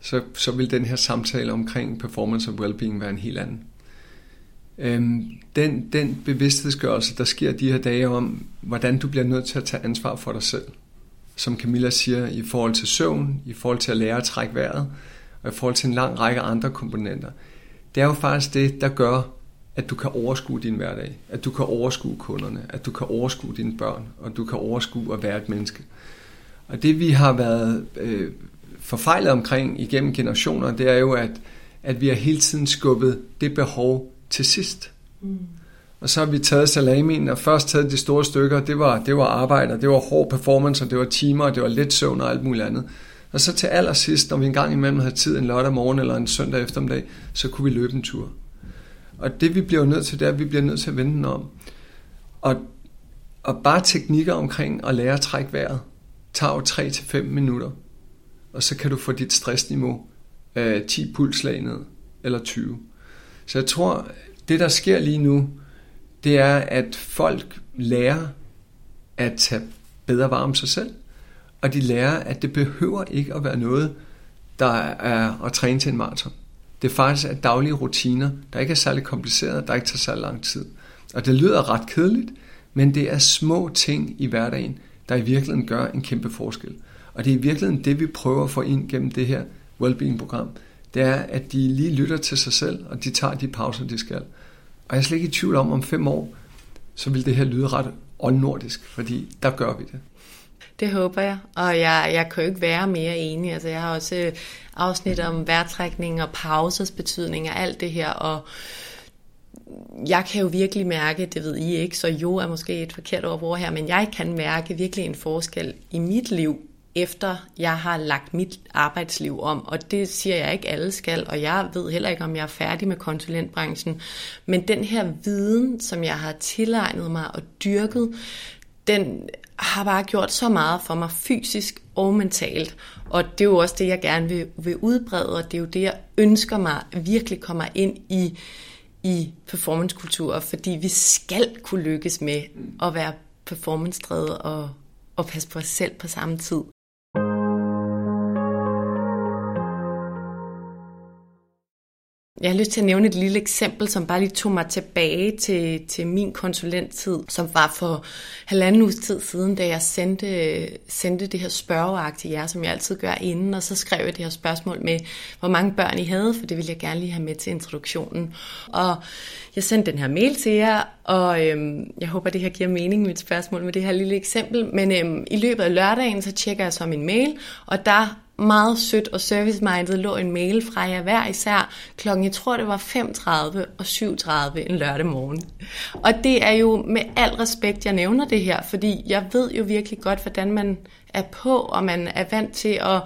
så, så vil den her samtale omkring performance og well-being være en helt anden. Øhm, den, den bevidsthedsgørelse, der sker de her dage om, hvordan du bliver nødt til at tage ansvar for dig selv. Som Camilla siger, i forhold til søvn, i forhold til at lære at trække vejret, og i forhold til en lang række andre komponenter. Det er jo faktisk det, der gør, at du kan overskue din hverdag, at du kan overskue kunderne, at du kan overskue dine børn, og du kan overskue at være et menneske. Og det vi har været øh, forfejlet omkring igennem generationer, det er jo, at, at vi har hele tiden skubbet det behov til sidst. Mm. Og så har vi taget salamien, og først taget de store stykker, det var, det var arbejde, og det var hård performance, og det var timer, og det var lidt søvn og alt muligt andet. Og så til allersidst, når vi engang imellem havde tid en lørdag morgen eller en søndag eftermiddag, så kunne vi løbe en tur. Og det vi bliver nødt til, det er, at vi bliver nødt til at vende den om. Og, og bare teknikker omkring at lære at trække vejret, tager jo 3-5 minutter. Og så kan du få dit stressniveau øh, 10 pulslag ned, eller 20. Så jeg tror, det der sker lige nu, det er, at folk lærer at tage bedre vare om sig selv, og de lærer, at det behøver ikke at være noget, der er at træne til en maraton. Det er faktisk at daglige rutiner, der ikke er særlig komplicerede, der ikke tager særlig lang tid. Og det lyder ret kedeligt, men det er små ting i hverdagen, der i virkeligheden gør en kæmpe forskel. Og det er i virkeligheden det, vi prøver at få ind gennem det her Wellbeing-program det er, at de lige lytter til sig selv, og de tager de pauser, de skal. Og jeg er slet ikke i tvivl om, om fem år, så vil det her lyde ret oldnordisk, fordi der gør vi det. Det håber jeg, og jeg, jeg kan jo ikke være mere enig. Altså, jeg har også øh, afsnit om vejrtrækning og pausers betydning og alt det her, og jeg kan jo virkelig mærke, det ved I ikke, så jo er måske et forkert ord her, men jeg kan mærke virkelig en forskel i mit liv, efter jeg har lagt mit arbejdsliv om. Og det siger jeg ikke alle skal, og jeg ved heller ikke, om jeg er færdig med konsulentbranchen. Men den her viden, som jeg har tilegnet mig og dyrket, den har bare gjort så meget for mig fysisk og mentalt. Og det er jo også det, jeg gerne vil, vil udbrede, og det er jo det, jeg ønsker mig virkelig kommer ind i, i performancekultur, fordi vi skal kunne lykkes med at være performance-drevet og, og passe på os selv på samme tid. Jeg har lyst til at nævne et lille eksempel, som bare lige tog mig tilbage til, til min konsulenttid, som var for halvanden uges tid siden, da jeg sendte, sendte det her spørgeark til jer, som jeg altid gør inden, og så skrev jeg det her spørgsmål med, hvor mange børn I havde, for det ville jeg gerne lige have med til introduktionen. Og jeg sendte den her mail til jer, og øhm, jeg håber, det her giver mening, mit spørgsmål med det her lille eksempel, men øhm, i løbet af lørdagen, så tjekker jeg så min mail, og der meget sødt og service-minded lå en mail fra jer hver især klokken, jeg tror det var 5.30 og 7.30 en lørdag morgen. Og det er jo med al respekt, jeg nævner det her, fordi jeg ved jo virkelig godt, hvordan man er på, og man er vant til at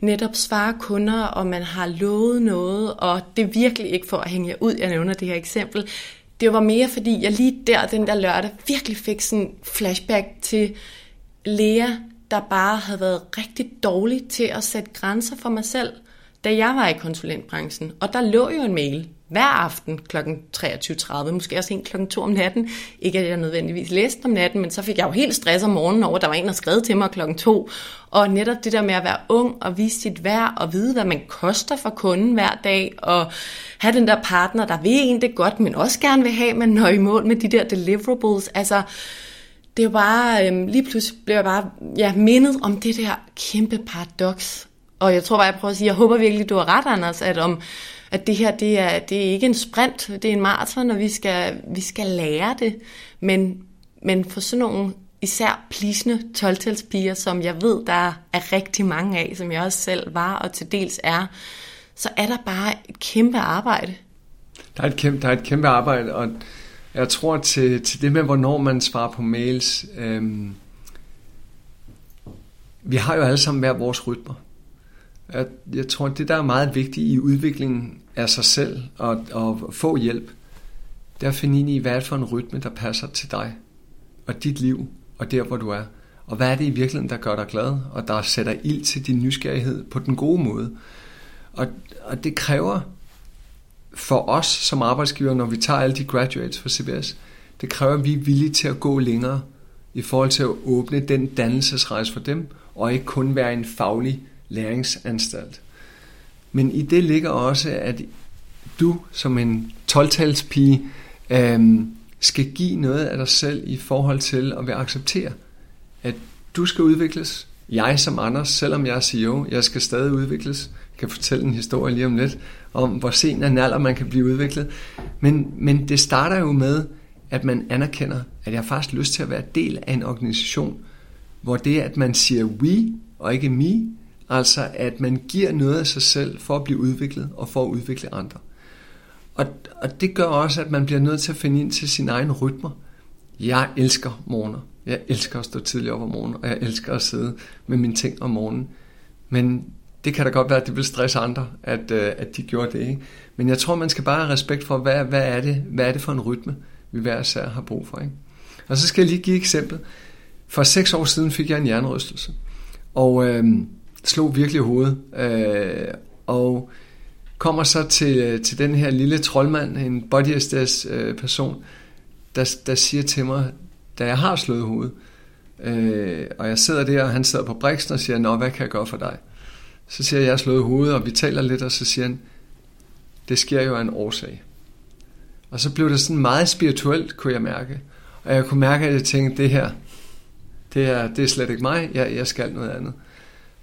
netop svare kunder, og man har lovet noget, og det er virkelig ikke for at hænge jer ud, jeg nævner det her eksempel. Det var mere, fordi jeg lige der, den der lørdag, virkelig fik sådan flashback til Lea, der bare havde været rigtig dårlig til at sætte grænser for mig selv, da jeg var i konsulentbranchen. Og der lå jo en mail hver aften kl. 23.30, måske også en kl. 2 om natten. Ikke at jeg nødvendigvis læste om natten, men så fik jeg jo helt stress om morgenen over, at der var en, der skrev til mig kl. 2. Og netop det der med at være ung og vise sit værd og vide, hvad man koster for kunden hver dag, og have den der partner, der vil en det godt, men også gerne vil have, man når i mål med de der deliverables. Altså, det er jo bare, øhm, lige pludselig blev jeg bare ja, mindet om det der kæmpe paradoks. Og jeg tror bare, jeg prøver at sige, jeg håber virkelig, du har ret, Anders, at, om, at det her, det er, det er ikke en sprint, det er en maraton, og vi skal, vi skal lære det. Men, men for sådan nogle især plisende 12 som jeg ved, der er rigtig mange af, som jeg også selv var og til dels er, så er der bare et kæmpe arbejde. Der er et kæmpe, der er et kæmpe arbejde, og jeg tror til, til det med, hvornår man svarer på mails, øhm, vi har jo alle sammen hver vores rytmer. Jeg, jeg tror, det der er meget vigtigt i udviklingen af sig selv og, og få hjælp, det er at finde ind i, hvad er det for en rytme, der passer til dig og dit liv og der, hvor du er. Og hvad er det i virkeligheden, der gør dig glad, og der sætter ild til din nysgerrighed på den gode måde. Og, og det kræver for os som arbejdsgiver, når vi tager alle de graduates fra CBS, det kræver, at vi er villige til at gå længere i forhold til at åbne den dannelsesrejse for dem, og ikke kun være en faglig læringsanstalt. Men i det ligger også, at du som en 12-talspige øh, skal give noget af dig selv i forhold til at være acceptere, at du skal udvikles. Jeg som Anders, selvom jeg er CEO, jeg skal stadig udvikles. Jeg kan fortælle en historie lige om lidt, om hvor sen en alder man kan blive udviklet. Men, men det starter jo med, at man anerkender, at jeg har faktisk lyst til at være del af en organisation, hvor det, at man siger we og ikke me, altså at man giver noget af sig selv for at blive udviklet og for at udvikle andre. Og, og det gør også, at man bliver nødt til at finde ind til sin egen rytmer. Jeg elsker morgener. Jeg elsker at stå tidligt op om morgenen, og jeg elsker at sidde med mine ting om morgenen. Men det kan da godt være, at det vil stresse andre, at, øh, at de gjorde det. Ikke? Men jeg tror, man skal bare have respekt for, hvad, hvad, er det, hvad er det for en rytme, vi hver især har brug for. Ikke? Og så skal jeg lige give et eksempel. For seks år siden fik jeg en hjernerystelse, og øh, slog virkelig hovedet. Øh, og kommer så til, til den her lille troldmand, en body øh, person, der, der siger til mig, da jeg har slået hovedet, øh, og jeg sidder der, og han sidder på briksen og siger, Nå, hvad kan jeg gøre for dig? Så siger jeg, jeg har slået hovedet, og vi taler lidt, og så siger han, det sker jo af en årsag. Og så blev det sådan meget spirituelt, kunne jeg mærke. Og jeg kunne mærke, at jeg tænkte, det her, det er, det er slet ikke mig, jeg, jeg skal noget andet.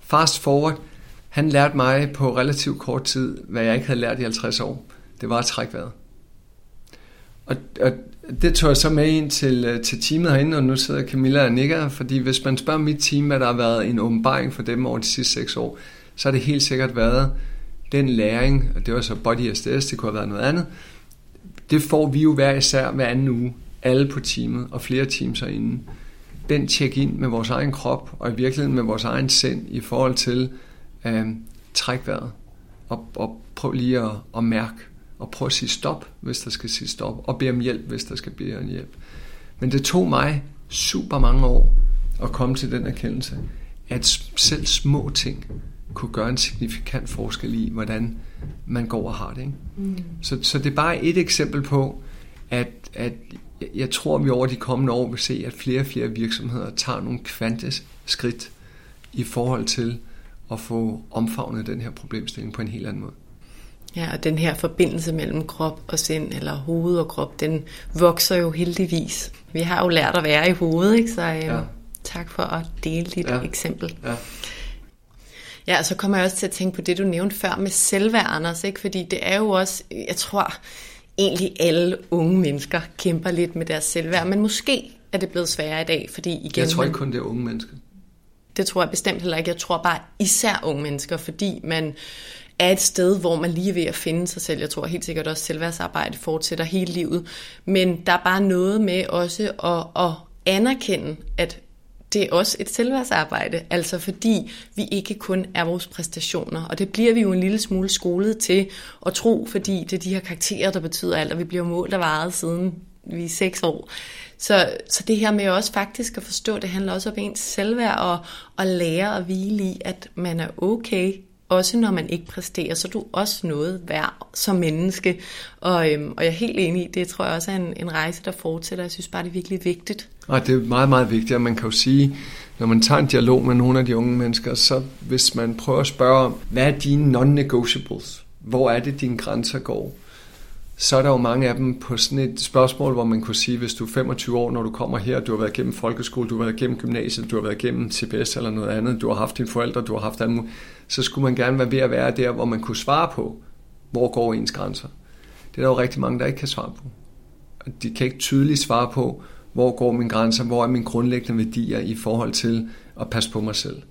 Fast forward, han lærte mig på relativt kort tid, hvad jeg ikke havde lært i 50 år. Det var at trække vejret. Og, og det tog jeg så med ind til, øh, til teamet herinde, og nu sidder Camilla og nikker, fordi hvis man spørger mit team, hvad der har været en åbenbaring for dem over de sidste 6 år, så har det helt sikkert været den læring, og det var så body SDS, det kunne have været noget andet, det får vi jo hver især hver anden uge, alle på teamet og flere teams herinde. Den tjek ind med vores egen krop, og i virkeligheden med vores egen sind i forhold til øh, træk vejret, og, og prøv lige at, at mærke, og prøv at sige stop, hvis der skal sige stop, og bede om hjælp, hvis der skal bede om hjælp. Men det tog mig super mange år at komme til den erkendelse, at selv små ting kunne gøre en signifikant forskel i, hvordan man går og har det. Ikke? Mm. Så, så det er bare et eksempel på, at, at jeg tror, at vi over de kommende år vil se, at flere og flere virksomheder tager nogle kvantes skridt i forhold til at få omfavnet den her problemstilling på en helt anden måde. Ja, og den her forbindelse mellem krop og sind, eller hoved og krop, den vokser jo heldigvis. Vi har jo lært at være i hovedet, ikke? så øh, ja. tak for at dele dit ja. eksempel. Ja. Ja, og så kommer jeg også til at tænke på det, du nævnte før med selvværd, Anders, ikke? fordi det er jo også, jeg tror egentlig alle unge mennesker kæmper lidt med deres selvværd, men måske er det blevet sværere i dag, fordi igen... Jeg tror ikke kun, det er unge mennesker. Det tror jeg bestemt heller ikke. Jeg tror bare især unge mennesker, fordi man er et sted, hvor man lige er ved at finde sig selv. Jeg tror helt sikkert også, at selvværdsarbejde fortsætter hele livet. Men der er bare noget med også at, at anerkende, at det er også et selvværdsarbejde, altså fordi vi ikke kun er vores præstationer, og det bliver vi jo en lille smule skolet til at tro, fordi det er de her karakterer, der betyder alt, og vi bliver målt og varet siden vi er seks år. Så, så det her med også faktisk at forstå, det handler også om ens selvværd, og, og lære at hvile i, at man er okay, også når man ikke præsterer, så er du også noget værd som menneske. Og, øhm, og jeg er helt enig i, det tror jeg også er en, en rejse, der fortsætter. Jeg synes bare, det er virkelig vigtigt. Og det er meget, meget vigtigt, og man kan jo sige, når man tager en dialog med nogle af de unge mennesker, så hvis man prøver at spørge om, hvad er dine non-negotiables? Hvor er det, dine grænser går? Så er der jo mange af dem på sådan et spørgsmål, hvor man kunne sige, hvis du er 25 år, når du kommer her, du har været igennem folkeskole, du har været igennem gymnasiet, du har været igennem CBS eller noget andet, du har haft dine forældre, du har haft andet, så skulle man gerne være ved at være der, hvor man kunne svare på, hvor går ens grænser. Det er der jo rigtig mange, der ikke kan svare på. De kan ikke tydeligt svare på, hvor går mine grænser, hvor er mine grundlæggende værdier i forhold til at passe på mig selv.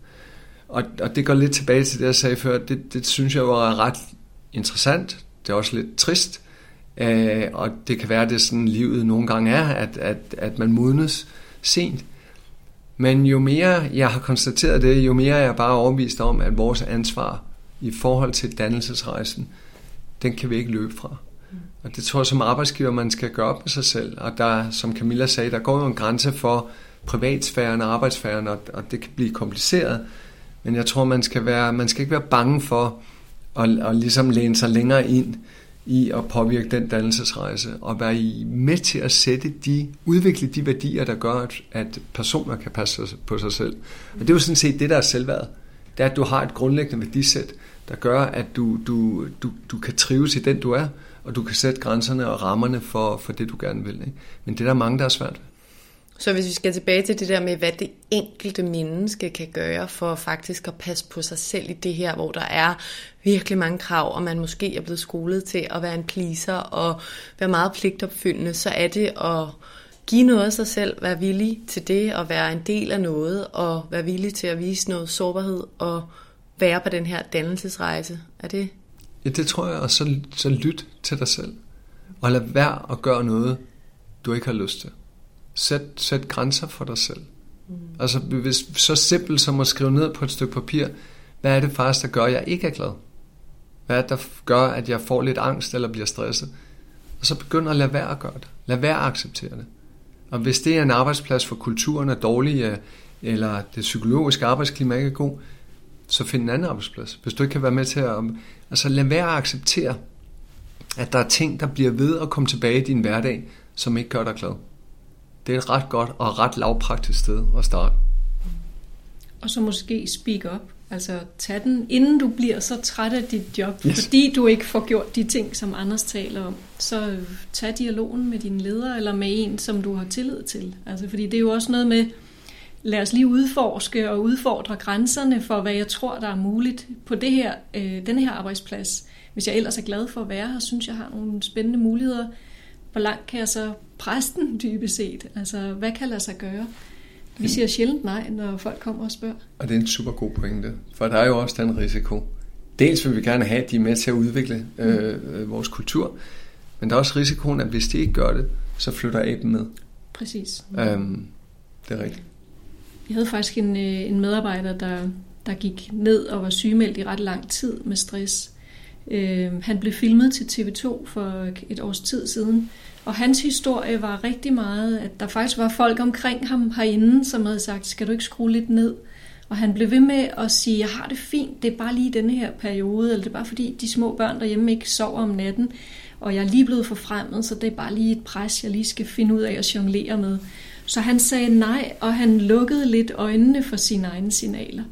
Og, og det går lidt tilbage til det, jeg sagde før. Det, det synes jeg var ret interessant. Det er også lidt trist, Øh, og det kan være, at det sådan livet nogle gange er, at, at, at man modnes sent. Men jo mere jeg har konstateret det, jo mere er jeg bare overbevist om, at vores ansvar i forhold til dannelsesrejsen, den kan vi ikke løbe fra. Og det tror jeg som arbejdsgiver, man skal gøre op med sig selv. Og der, som Camilla sagde, der går jo en grænse for privatsfæren og arbejdsfæren, og, og det kan blive kompliceret. Men jeg tror, man skal, være, man skal ikke være bange for at, at ligesom læne sig længere ind i at påvirke den dannelsesrejse, og være I med til at sætte de, udvikle de værdier, der gør, at personer kan passe på sig selv. Og det er jo sådan set det, der er selvværd. Det er, at du har et grundlæggende værdisæt, der gør, at du, du, du, du kan trives i den, du er, og du kan sætte grænserne og rammerne for, for det, du gerne vil. Ikke? Men det er der mange, der er svært ved. Så hvis vi skal tilbage til det der med, hvad det enkelte menneske kan gøre for faktisk at passe på sig selv i det her, hvor der er virkelig mange krav, og man måske er blevet skolet til at være en pleaser og være meget pligtopfyldende, så er det at give noget af sig selv, være villig til det, og være en del af noget, og være villig til at vise noget sårbarhed, og være på den her dannelsesrejse. Er det? Ja, det tror jeg, og så, så lyt til dig selv. Og lad være at gøre noget, du ikke har lyst til. Sæt, sæt grænser for dig selv. Mm. Altså hvis, så simpelt som at skrive ned på et stykke papir, hvad er det faktisk, der gør, at jeg ikke er glad? Hvad er det, der gør, at jeg får lidt angst eller bliver stresset? Og så begynder at lade være at gøre det. Lad være at acceptere det. Og hvis det er en arbejdsplads, hvor kulturen er dårlig, øh, eller det psykologiske arbejdsklima ikke er god, så find en anden arbejdsplads. Hvis du ikke kan være med til at... Altså lad være at acceptere, at der er ting, der bliver ved at komme tilbage i din hverdag, som ikke gør dig glad det er et ret godt og ret lavpraktisk sted at starte. Og så måske speak up. Altså tag den, inden du bliver så træt af dit job, yes. fordi du ikke får gjort de ting, som Anders taler om. Så tag dialogen med din leder, eller med en, som du har tillid til. Altså, fordi det er jo også noget med, lad os lige udforske og udfordre grænserne for, hvad jeg tror, der er muligt på det her, øh, den her arbejdsplads. Hvis jeg ellers er glad for at være her, synes jeg har nogle spændende muligheder, hvor langt kan jeg så presse den dybest set? Altså, hvad kan lade sig gøre? Vi siger sjældent nej, når folk kommer og spørger. Og det er en super god pointe, for der er jo også den risiko. Dels vil vi gerne have, at de er med til at udvikle øh, øh, vores kultur, men der er også risikoen, at hvis de ikke gør det, så flytter aben med. Præcis. Øhm, det er rigtigt. Jeg havde faktisk en, øh, en medarbejder, der, der gik ned og var sygemeldt i ret lang tid med stress. Øh, han blev filmet til TV2 for et års tid siden, og hans historie var rigtig meget, at der faktisk var folk omkring ham herinde, som havde sagt, skal du ikke skrue lidt ned? Og han blev ved med at sige, jeg har det fint, det er bare lige denne her periode, eller det er bare fordi de små børn derhjemme ikke sover om natten, og jeg er lige blevet forfremmet, så det er bare lige et pres, jeg lige skal finde ud af at jonglere med. Så han sagde nej, og han lukkede lidt øjnene for sine egne signaler.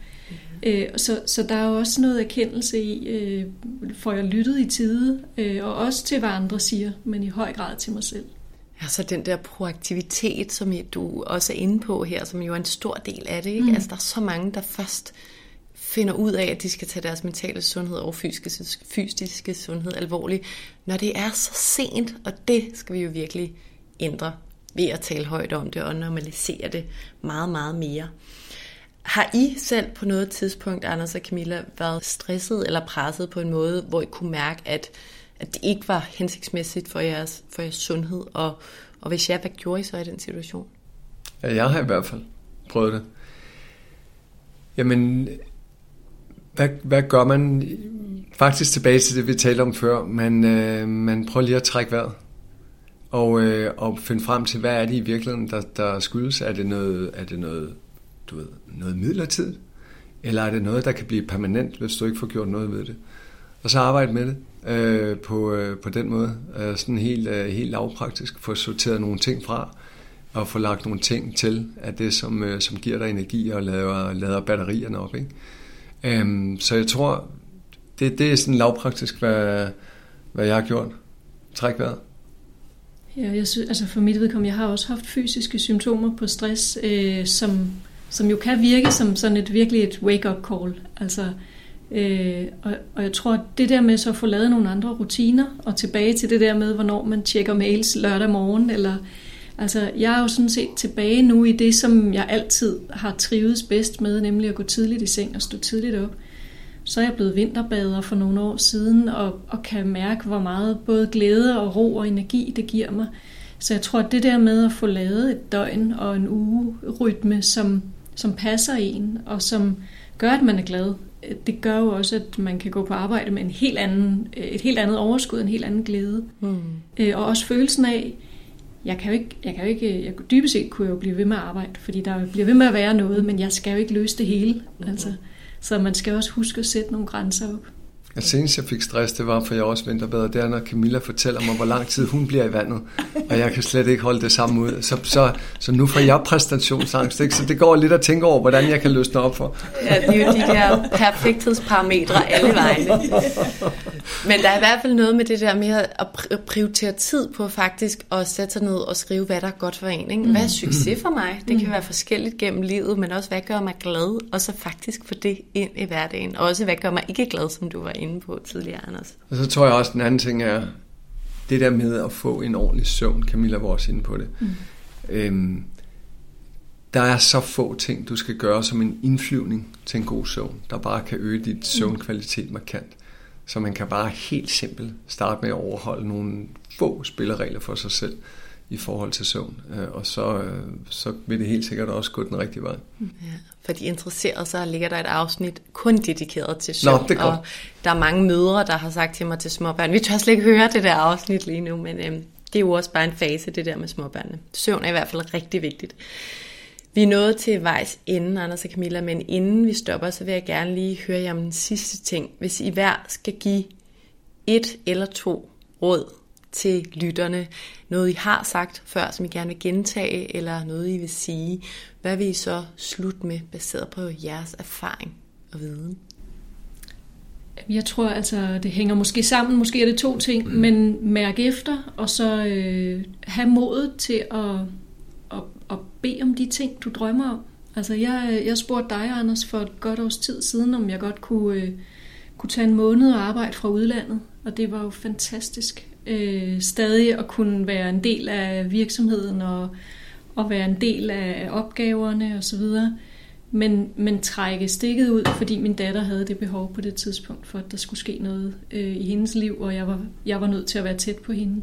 Øh, så, så der er jo også noget erkendelse i, øh, får jeg lyttet i tide, øh, og også til, hvad andre siger, men i høj grad til mig selv. Ja, så den der proaktivitet, som du også er inde på her, som jo er en stor del af det. Ikke? Mm. Altså, der er så mange, der først finder ud af, at de skal tage deres mentale sundhed og fysiske, fysiske sundhed alvorligt, når det er så sent, og det skal vi jo virkelig ændre ved at tale højt om det og normalisere det meget, meget mere. Har I selv på noget tidspunkt, Anders og Camilla, været stresset eller presset på en måde, hvor I kunne mærke, at, at det ikke var hensigtsmæssigt for jeres, for jeres sundhed? Og, og hvis ja, hvad gjorde I så i den situation? Ja, jeg har i hvert fald prøvet det. Jamen, hvad, hvad gør man? Faktisk tilbage til det, vi talte om før. Man, øh, man prøver lige at trække vejret. Og, øh, og finde frem til, hvad er det i virkeligheden, der, der skyldes? Er det noget, er det noget, du ved, noget midlertidigt? Eller er det noget, der kan blive permanent, hvis du ikke får gjort noget ved det? Og så arbejde med det øh, på, øh, på den måde. Øh, sådan helt, øh, helt lavpraktisk. Få sorteret nogle ting fra og få lagt nogle ting til af det, som, øh, som giver dig energi og lader, lader batterierne op. Ikke? Øhm, så jeg tror, det, det er sådan lavpraktisk, hvad, hvad jeg har gjort. Træk vejret. Ja, jeg synes, altså for mit vedkommende, jeg har også haft fysiske symptomer på stress, øh, som, som jo kan virke som sådan et virkelig et wake-up call. Altså, øh, og, og jeg tror, at det der med så at få lavet nogle andre rutiner, og tilbage til det der med, hvornår man tjekker mails lørdag morgen, eller Altså, jeg er jo sådan set tilbage nu i det, som jeg altid har trives bedst med, nemlig at gå tidligt i seng og stå tidligt op. Så er jeg blevet vinterbader for nogle år siden, og, og kan mærke, hvor meget både glæde og ro og energi det giver mig. Så jeg tror, at det der med at få lavet et døgn og en uge rytme, som, som passer en, og som gør, at man er glad, det gør jo også, at man kan gå på arbejde med en helt anden, et helt andet overskud, en helt anden glæde. Mm. Og også følelsen af, jeg kan jo ikke, jeg kan jo ikke, jeg, dybest set kunne jeg jo blive ved med at arbejde, fordi der bliver ved med at være noget, men jeg skal jo ikke løse det hele. Altså, så man skal også huske at sætte nogle grænser op. Ja, senest jeg fik stress, det var, for jeg også vinterbader, det er, når Camilla fortæller mig, hvor lang tid hun bliver i vandet, og jeg kan slet ikke holde det samme ud. Så, så, så nu får jeg præstationsangst, ikke? så det går lidt at tænke over, hvordan jeg kan løsne op for. Ja, det er jo de der perfekthedsparametre alle vegne. Men der er i hvert fald noget med det der med at prioritere tid på faktisk at sætte sig ned og skrive, hvad der er godt for en. Ikke? Hvad er succes for mig? Det kan være forskelligt gennem livet, men også hvad gør mig glad, og så faktisk få det ind i hverdagen. Og også hvad gør mig ikke glad, som du var inde på tidligere, Anders. Og så tror jeg også, den anden ting er, det der med at få en ordentlig søvn, Camilla var også inde på det. Mm. Øhm, der er så få ting, du skal gøre som en indflyvning til en god søvn, der bare kan øge dit søvnkvalitet markant. Så man kan bare helt simpelt starte med at overholde nogle få spilleregler for sig selv i forhold til søvn. Øh, og så, øh, så vil det helt sikkert også gå den rigtige vej. Ja, for de interesserede, så ligger der et afsnit kun dedikeret til søvn. Nå, det er og der er mange mødre, der har sagt til mig til småbørn, vi tør slet ikke høre det der afsnit lige nu, men øhm, det er jo også bare en fase, det der med småbørnene. Søvn er i hvert fald rigtig vigtigt. Vi er nået til vejs ende, Anders og Camilla, men inden vi stopper, så vil jeg gerne lige høre jer om den sidste ting. Hvis I hver skal give et eller to råd til lytterne, noget I har sagt før, som I gerne vil gentage, eller noget I vil sige, hvad vil I så slutte med, baseret på jeres erfaring og viden? Jeg tror altså, det hænger måske sammen, måske er det to ting, mm. men mærk efter, og så øh, have modet til at at bede om de ting, du drømmer om. Altså, jeg, jeg spurgte dig, Anders, for et godt års tid siden, om jeg godt kunne, øh, kunne tage en måned og arbejde fra udlandet. Og det var jo fantastisk. Øh, stadig at kunne være en del af virksomheden og, og være en del af opgaverne osv. Men, men trække stikket ud, fordi min datter havde det behov på det tidspunkt, for at der skulle ske noget øh, i hendes liv, og jeg var, jeg var nødt til at være tæt på hende.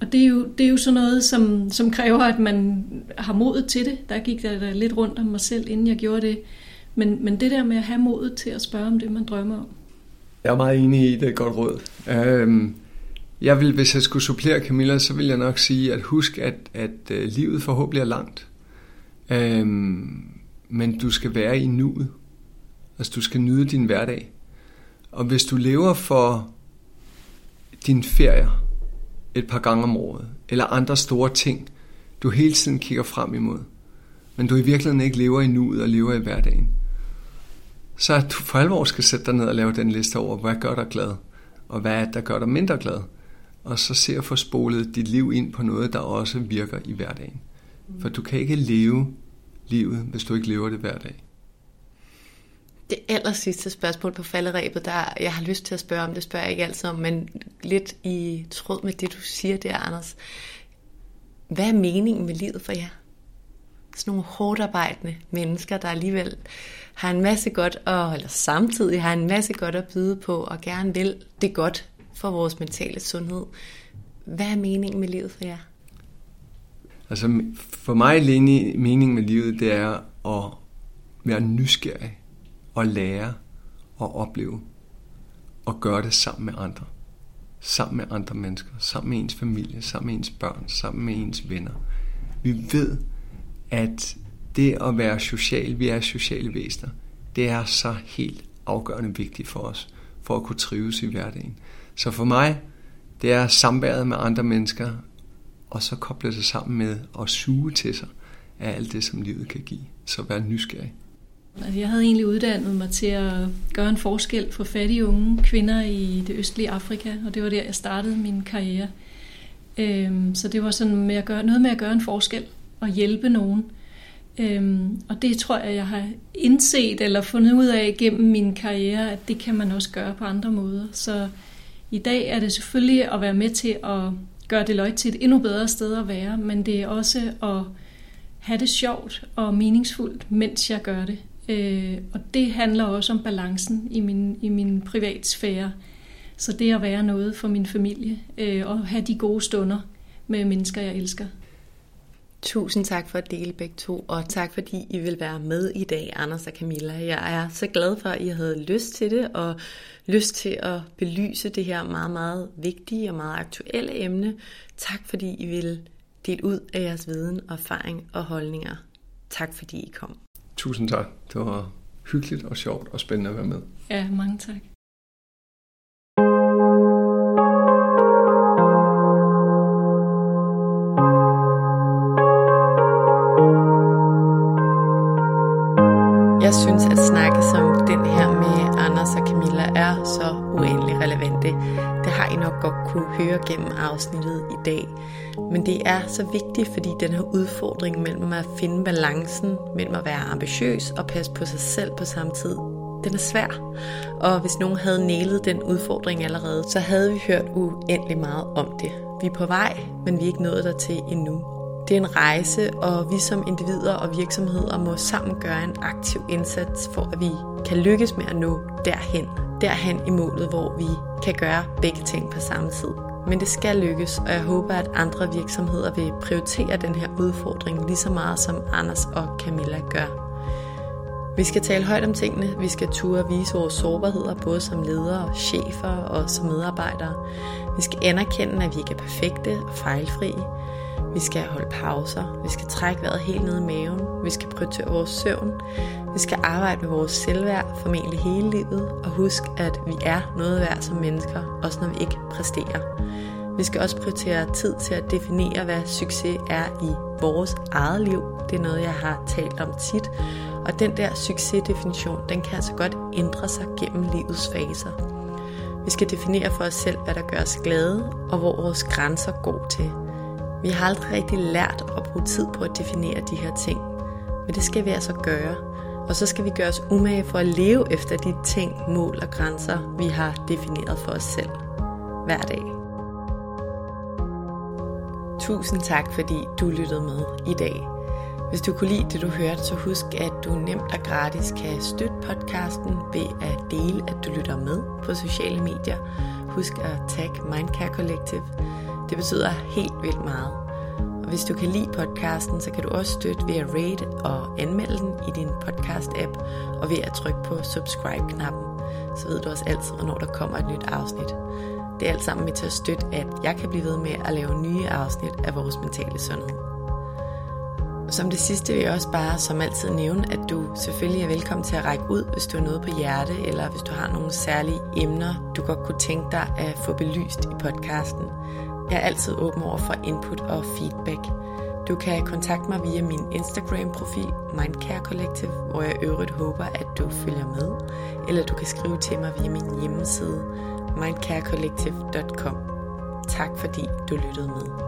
Og det er jo, det er jo sådan noget, som, som kræver, at man har modet til det. Der gik der, der lidt rundt om mig selv, inden jeg gjorde det. Men, men det der med at have modet til at spørge om det, man drømmer om. Jeg er meget enig i det, godt råd. Øhm, jeg vil, hvis jeg skulle supplere Camilla, så vil jeg nok sige, at husk, at, at øh, livet forhåbentlig er langt. Øhm, men du skal være i nuet. Altså, du skal nyde din hverdag. Og hvis du lever for din ferier, et par gange om året, eller andre store ting, du hele tiden kigger frem imod, men du i virkeligheden ikke lever i nuet og lever i hverdagen, så at du for alvor skal sætte dig ned og lave den liste over, hvad gør dig glad, og hvad er det, der gør dig mindre glad. Og så se at få spolet dit liv ind på noget, der også virker i hverdagen. For du kan ikke leve livet, hvis du ikke lever det hver dag. Det aller sidste spørgsmål på falderæbet, der jeg har lyst til at spørge om, det spørger jeg ikke altid om, men lidt i tråd med det, du siger der, Anders. Hvad er meningen med livet for jer? Sådan nogle hårdt arbejdende mennesker, der alligevel har en masse godt, og, eller samtidig har en masse godt at byde på, og gerne vil det godt for vores mentale sundhed. Hvad er meningen med livet for jer? Altså for mig meningen med livet, det er at være nysgerrig og lære og opleve og gøre det sammen med andre. Sammen med andre mennesker, sammen med ens familie, sammen med ens børn, sammen med ens venner. Vi ved, at det at være social, vi er sociale væsener, det er så helt afgørende vigtigt for os, for at kunne trives i hverdagen. Så for mig, det er samværet med andre mennesker, og så koble sig sammen med at suge til sig af alt det, som livet kan give. Så vær nysgerrig. Altså, jeg havde egentlig uddannet mig til at gøre en forskel for fattige unge kvinder i det østlige Afrika, og det var der, jeg startede min karriere. Øhm, så det var sådan med at gøre, noget med at gøre en forskel og hjælpe nogen. Øhm, og det tror jeg, jeg har indset eller fundet ud af gennem min karriere, at det kan man også gøre på andre måder. Så i dag er det selvfølgelig at være med til at gøre Deloitte til et endnu bedre sted at være, men det er også at have det sjovt og meningsfuldt, mens jeg gør det. Øh, og det handler også om balancen i min, i min privatsfære. Så det at være noget for min familie øh, og have de gode stunder med mennesker, jeg elsker. Tusind tak for at dele begge to, og tak fordi I vil være med i dag, Anders og Camilla. Jeg er så glad for, at I havde lyst til det, og lyst til at belyse det her meget, meget vigtige og meget aktuelle emne. Tak fordi I vil dele ud af jeres viden, erfaring og holdninger. Tak fordi I kom. Tusind tak. Det var hyggeligt og sjovt og spændende at være med. Ja, mange tak. Godt kunne høre gennem afsnittet i dag. Men det er så vigtigt, fordi den her udfordring mellem at finde balancen mellem at være ambitiøs og passe på sig selv på samme tid, den er svær. Og hvis nogen havde nælet den udfordring allerede, så havde vi hørt uendelig meget om det. Vi er på vej, men vi er ikke nået dertil endnu. Det er en rejse, og vi som individer og virksomheder må sammen gøre en aktiv indsats for, at vi kan lykkes med at nå derhen. Derhen i målet, hvor vi kan gøre begge ting på samme tid. Men det skal lykkes, og jeg håber, at andre virksomheder vil prioritere den her udfordring lige så meget, som Anders og Camilla gør. Vi skal tale højt om tingene, vi skal turde vise vores sårbarheder, både som ledere, chefer og som medarbejdere. Vi skal anerkende, at vi ikke er perfekte og fejlfri. Vi skal holde pauser. Vi skal trække vejret helt ned i maven. Vi skal prioritere vores søvn. Vi skal arbejde med vores selvværd formentlig hele livet. Og husk, at vi er noget værd som mennesker, også når vi ikke præsterer. Vi skal også prioritere tid til at definere, hvad succes er i vores eget liv. Det er noget, jeg har talt om tit. Og den der succesdefinition, den kan altså godt ændre sig gennem livets faser. Vi skal definere for os selv, hvad der gør os glade, og hvor vores grænser går til. Vi har aldrig rigtig lært at bruge tid på at definere de her ting. Men det skal vi altså gøre. Og så skal vi gøre os umage for at leve efter de ting, mål og grænser, vi har defineret for os selv. Hver dag. Tusind tak, fordi du lyttede med i dag. Hvis du kunne lide det, du hørte, så husk, at du nemt og gratis kan støtte podcasten ved at dele, at du lytter med på sociale medier. Husk at tag Mindcare Collective. Det betyder helt vildt meget. Og hvis du kan lide podcasten, så kan du også støtte ved at rate og anmelde den i din podcast-app, og ved at trykke på subscribe-knappen. Så ved du også altid, hvornår der kommer et nyt afsnit. Det er alt sammen med til at støtte, at jeg kan blive ved med at lave nye afsnit af vores mentale sundhed. Som det sidste vil jeg også bare som altid nævne, at du selvfølgelig er velkommen til at række ud, hvis du har noget på hjerte, eller hvis du har nogle særlige emner, du godt kunne tænke dig at få belyst i podcasten. Jeg er altid åben over for input og feedback. Du kan kontakte mig via min Instagram-profil Mindcare Collective, hvor jeg øvrigt håber, at du følger med. Eller du kan skrive til mig via min hjemmeside mindcarecollective.com. Tak fordi du lyttede med.